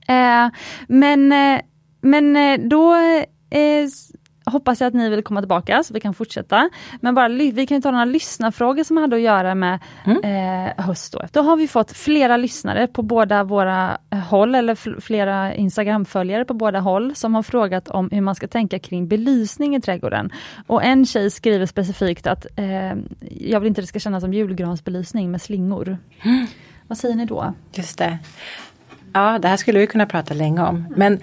Eh, men, eh, men då eh, hoppas jag att ni vill komma tillbaka så vi kan fortsätta. Men bara, vi kan ju ta några lyssnarfrågor som hade att göra med eh, höst. Då. då har vi fått flera lyssnare på båda våra eh, håll, eller fl- flera Instagram-följare på båda håll, som har frågat om hur man ska tänka kring belysning i trädgården. Och en tjej skriver specifikt att eh, jag vill inte att det ska kännas som julgransbelysning med slingor. Vad säger ni då? Just det. Ja, det här skulle vi kunna prata länge om. Men,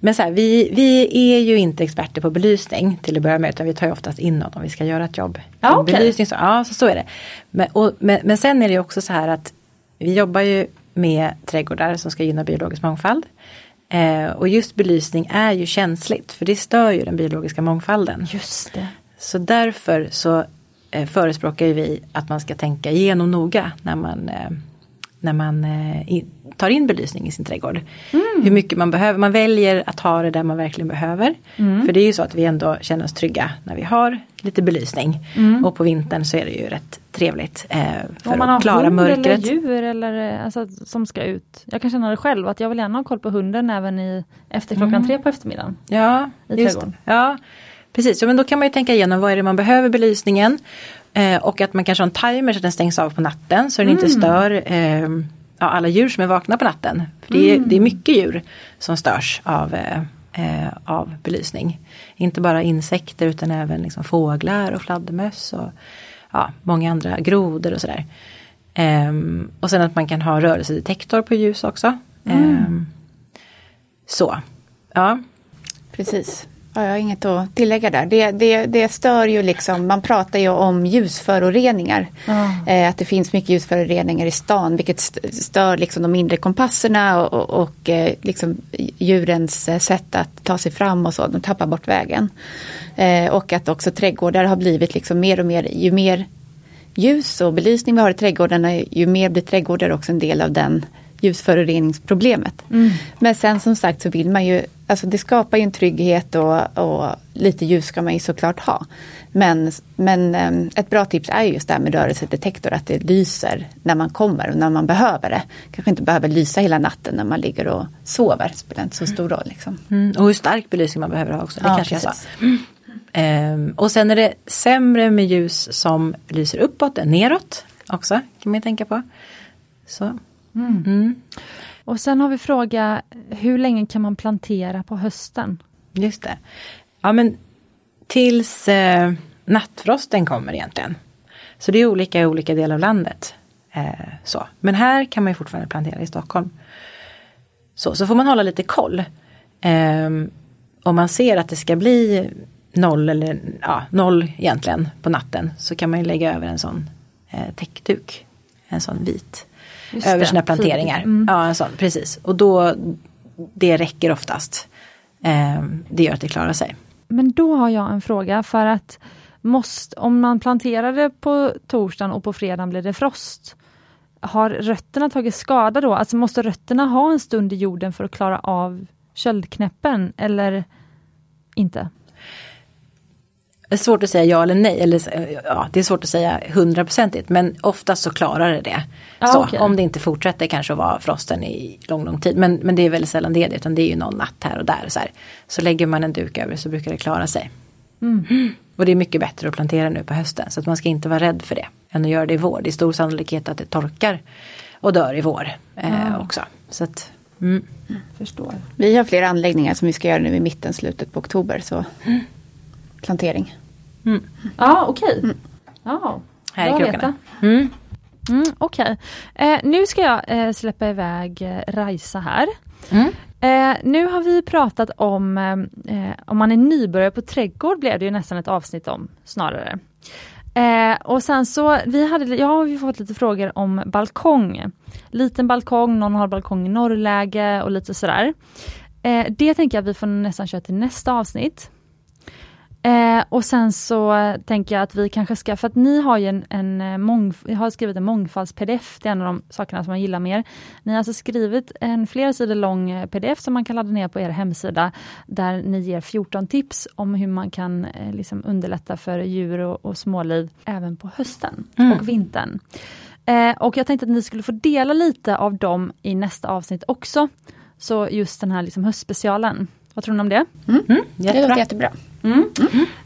men så här, vi, vi är ju inte experter på belysning till att börja med utan vi tar ju oftast in något om vi ska göra ett jobb. Ja, okej. Belysning, så, ja, så, så är det. Men, och, men, men sen är det ju också så här att vi jobbar ju med trädgårdar som ska gynna biologisk mångfald. Eh, och just belysning är ju känsligt för det stör ju den biologiska mångfalden. Just det. Så därför så eh, förespråkar vi att man ska tänka igenom noga när man eh, när man eh, tar in belysning i sin trädgård. Mm. Hur mycket man behöver, man väljer att ha det där man verkligen behöver. Mm. För det är ju så att vi ändå känner oss trygga när vi har lite belysning. Mm. Och på vintern så är det ju rätt trevligt eh, för Om man att klara har hund mörkret. eller djur eller, eh, alltså, som ska ut. Jag kan känna det själv att jag vill gärna ha koll på hunden även i, efter klockan Mm. tre på eftermiddagen. Ja, i just trädgården. Ja, precis. Ja, men då kan man ju tänka igenom vad är det man behöver belysningen. Eh, och att man kanske har en timer så att den stängs av på natten så den inte stör eh, alla djur som är vakna på natten. För det, är, det är mycket djur som störs av, eh, eh, av belysning. Inte bara insekter utan även liksom fåglar och fladdermöss och ja, många andra grodor och sådär. Ehm, och sen att man kan ha rörelsedetektor på ljus också. Ehm, så, ja. Precis. Ja, jag har inget att tillägga där. Det, det, det stör ju liksom, man pratar ju om ljusföroreningar. Ja. Eh, att det finns mycket ljusföroreningar i stan vilket st- stör liksom de mindre kompasserna och, och, och eh, liksom djurens eh, sätt att ta sig fram och så. De tappar bort vägen. Eh, och att också trädgårdar har blivit liksom mer och mer, ju mer ljus och belysning vi har i trädgårdarna, ju mer blir trädgårdar också en del av den ljusföroreningsproblemet. Men sen som sagt så vill man ju, alltså det skapar ju en trygghet och, och lite ljus ska man ju såklart ha. Men, men eh, ett bra tips är just det här med rörelsedetektor, att det lyser när man kommer och när man behöver det. Kanske inte behöver lysa hela natten när man ligger och sover, spelar inte så stor roll. Liksom. Mm, och hur stark belysning man behöver ha också. Det Ja, kanske jag sa. precis. Ehm, och sen är det sämre med ljus som lyser uppåt än neråt också. Kan man ju tänka på. Så. Mm, Och sen har vi fråga, hur länge kan man plantera på hösten? just det. Ja men tills eh, nattfrosten kommer egentligen. Så det är olika i olika delar av landet. Eh, så. Men här kan man ju fortfarande plantera i Stockholm. Så, så får man hålla lite koll. Ehm, om man ser att det ska bli noll eller ja, noll egentligen på natten så kan man ju lägga över en sån eh, täckduk. En sån vit. Just över det, sina planteringar. Mm. Ja, en sån, precis. Och då, det räcker oftast. Ehm, det gör att det klarar sig. Men då har jag en fråga för att måste, om man planterar det på torsdagen och på fredagen blir det frost. Har rötterna tagit skada då? Alltså måste rötterna ha en stund i jorden för att klara av köldknäppen eller inte? Det är svårt att säga ja eller nej. Eller, ja, det är svårt att säga hundraprocentigt men oftast så klarar det det. Ja, så, okej. Om det inte fortsätter kanske att vara frosten i lång, lång tid. Men, men det är väldigt sällan det är det utan det är ju någon natt här och där. Så, här. så lägger man en duk över så brukar det klara sig. Mm. Och det är mycket bättre att plantera nu på hösten så att man ska inte vara rädd för det. Än att göra det i vår. Det är stor sannolikhet att det torkar och dör i vår eh, också. Så att, mm. Förstår. Vi har flera anläggningar som vi ska göra nu i mitten, slutet på oktober. Så plantering. Ja, okej. Ja, Här är bra att krokarna. veta. Mm. Mm, Okej, eh, nu ska jag eh, släppa iväg eh, Rajsa här. Mm. Eh, nu har vi pratat om, eh, om man är nybörjare på trädgård blev det ju nästan ett avsnitt om snarare. Eh, och sen så, vi hade, jag har ju fått lite frågor om balkong. Liten balkong, någon har balkong i norrläge och lite sådär. Eh, det tänker jag att vi får nästan köra till nästa avsnitt. Eh, och sen så tänker jag att vi kanske ska, för att ni har ju en, en eh, mång, jag har skrivit en mångfalds-pdf, det är en av de sakerna som jag gillar mer. Ni har alltså skrivit en flera sidor lång eh, pdf som man kan ladda ner på er hemsida, där ni ger 14 tips om hur man kan eh, liksom underlätta för djur och, och småliv även på hösten och vintern. Eh, och jag tänkte att ni skulle få dela lite av dem i nästa avsnitt också. Så just den här liksom höstspecialen. Vad tror ni om det? Mm. Det Jättebra. låter jättebra.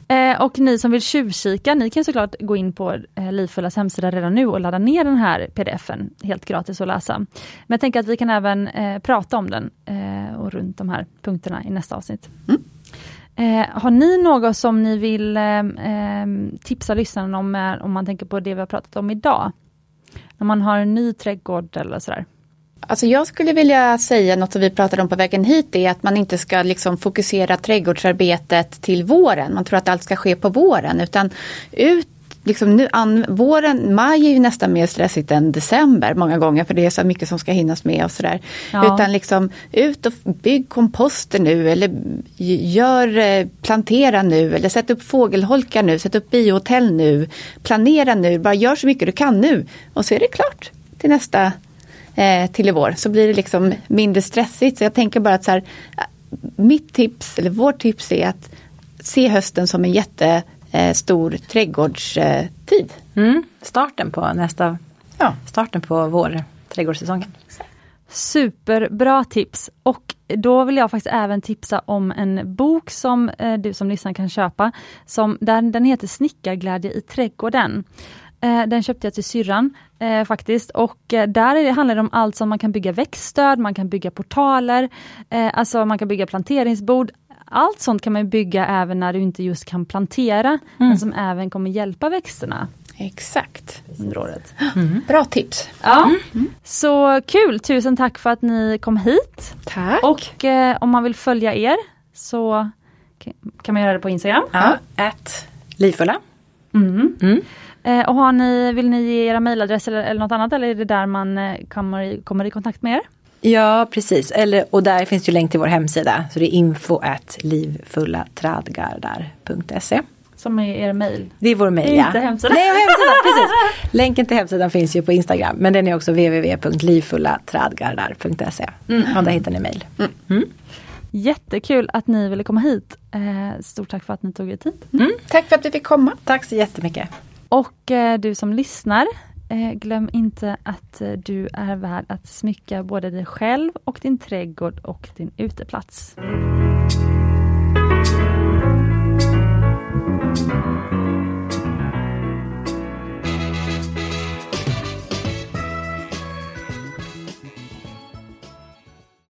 Eh, och ni som vill tjuvkika, ni kan såklart gå in på eh, Livfullas hemsida redan nu och ladda ner den här pdfen, helt gratis att läsa. Men jag tänker att vi kan även eh, prata om den eh, och runt de här punkterna i nästa avsnitt. Eh, har ni något som ni vill eh, tipsa lyssnarna om, om man tänker på det vi har pratat om idag? När man har en ny trädgård eller sådär. Alltså jag skulle vilja säga något som vi pratade om på vägen hit är att man inte ska liksom fokusera trädgårdsarbetet till våren. Man tror att allt ska ske på våren utan ut Liksom nu, an, våren, maj är ju nästan mer stressigt än december många gånger för det är så mycket som ska hinnas med och sådär. Ja. Utan liksom ut och bygg komposter nu eller gör, eh, plantera nu eller sätt upp fågelholkar nu, sätt upp biohotell nu. Planera nu, bara gör så mycket du kan nu och så är det klart till nästa eh, till i vår så blir det liksom mindre stressigt. Så jag tänker bara att så här, mitt tips, eller vårt tips är att se hösten som en jättestor trädgårdstid. Mm. Starten på nästa, Ja. starten på vår trädgårdssäsongen. Superbra tips! Och då vill jag faktiskt även tipsa om en bok som eh, du som lyssnar kan köpa. Som, där, den heter Snickarglädje i trädgården. Eh, den köpte jag till syrran eh, faktiskt och eh, där är det, handlar det om allt som man kan bygga växtstöd, man kan bygga portaler, eh, alltså man kan bygga planteringsbord. Allt sånt kan man bygga även när du inte just kan plantera, men som även kommer hjälpa växterna Exakt. under året. Bra tips. Ja, så kul! Tusen tack för att ni kom hit. Tack. Och eh, om man vill följa er så ka- kan man göra det på Instagram. Ja, ät livfulla. Mm. Mm. Eh, och har ni, vill ni ge era mejladress eller, eller något annat eller är det där man eh, kommer, i, kommer i kontakt med er? Ja precis, Eller, och där finns ju länk till vår hemsida. Så det är info at livfullaträdgårdar.se. Som är er mejl. Det är vår mejl ja. inte hemsidan. Nej, hemsidan, precis. Länken till hemsidan finns ju på Instagram. Men den är också www.livfullaträdgårdar.se. Mm. Och där hittar ni mejl. Jättekul att ni ville komma hit. Eh, stort tack för att ni tog er tid. Tack för att vi fick komma. Tack så jättemycket. Och eh, du som lyssnar, eh, glöm inte att eh, du är värd att smycka både dig själv och din trädgård och din uteplats.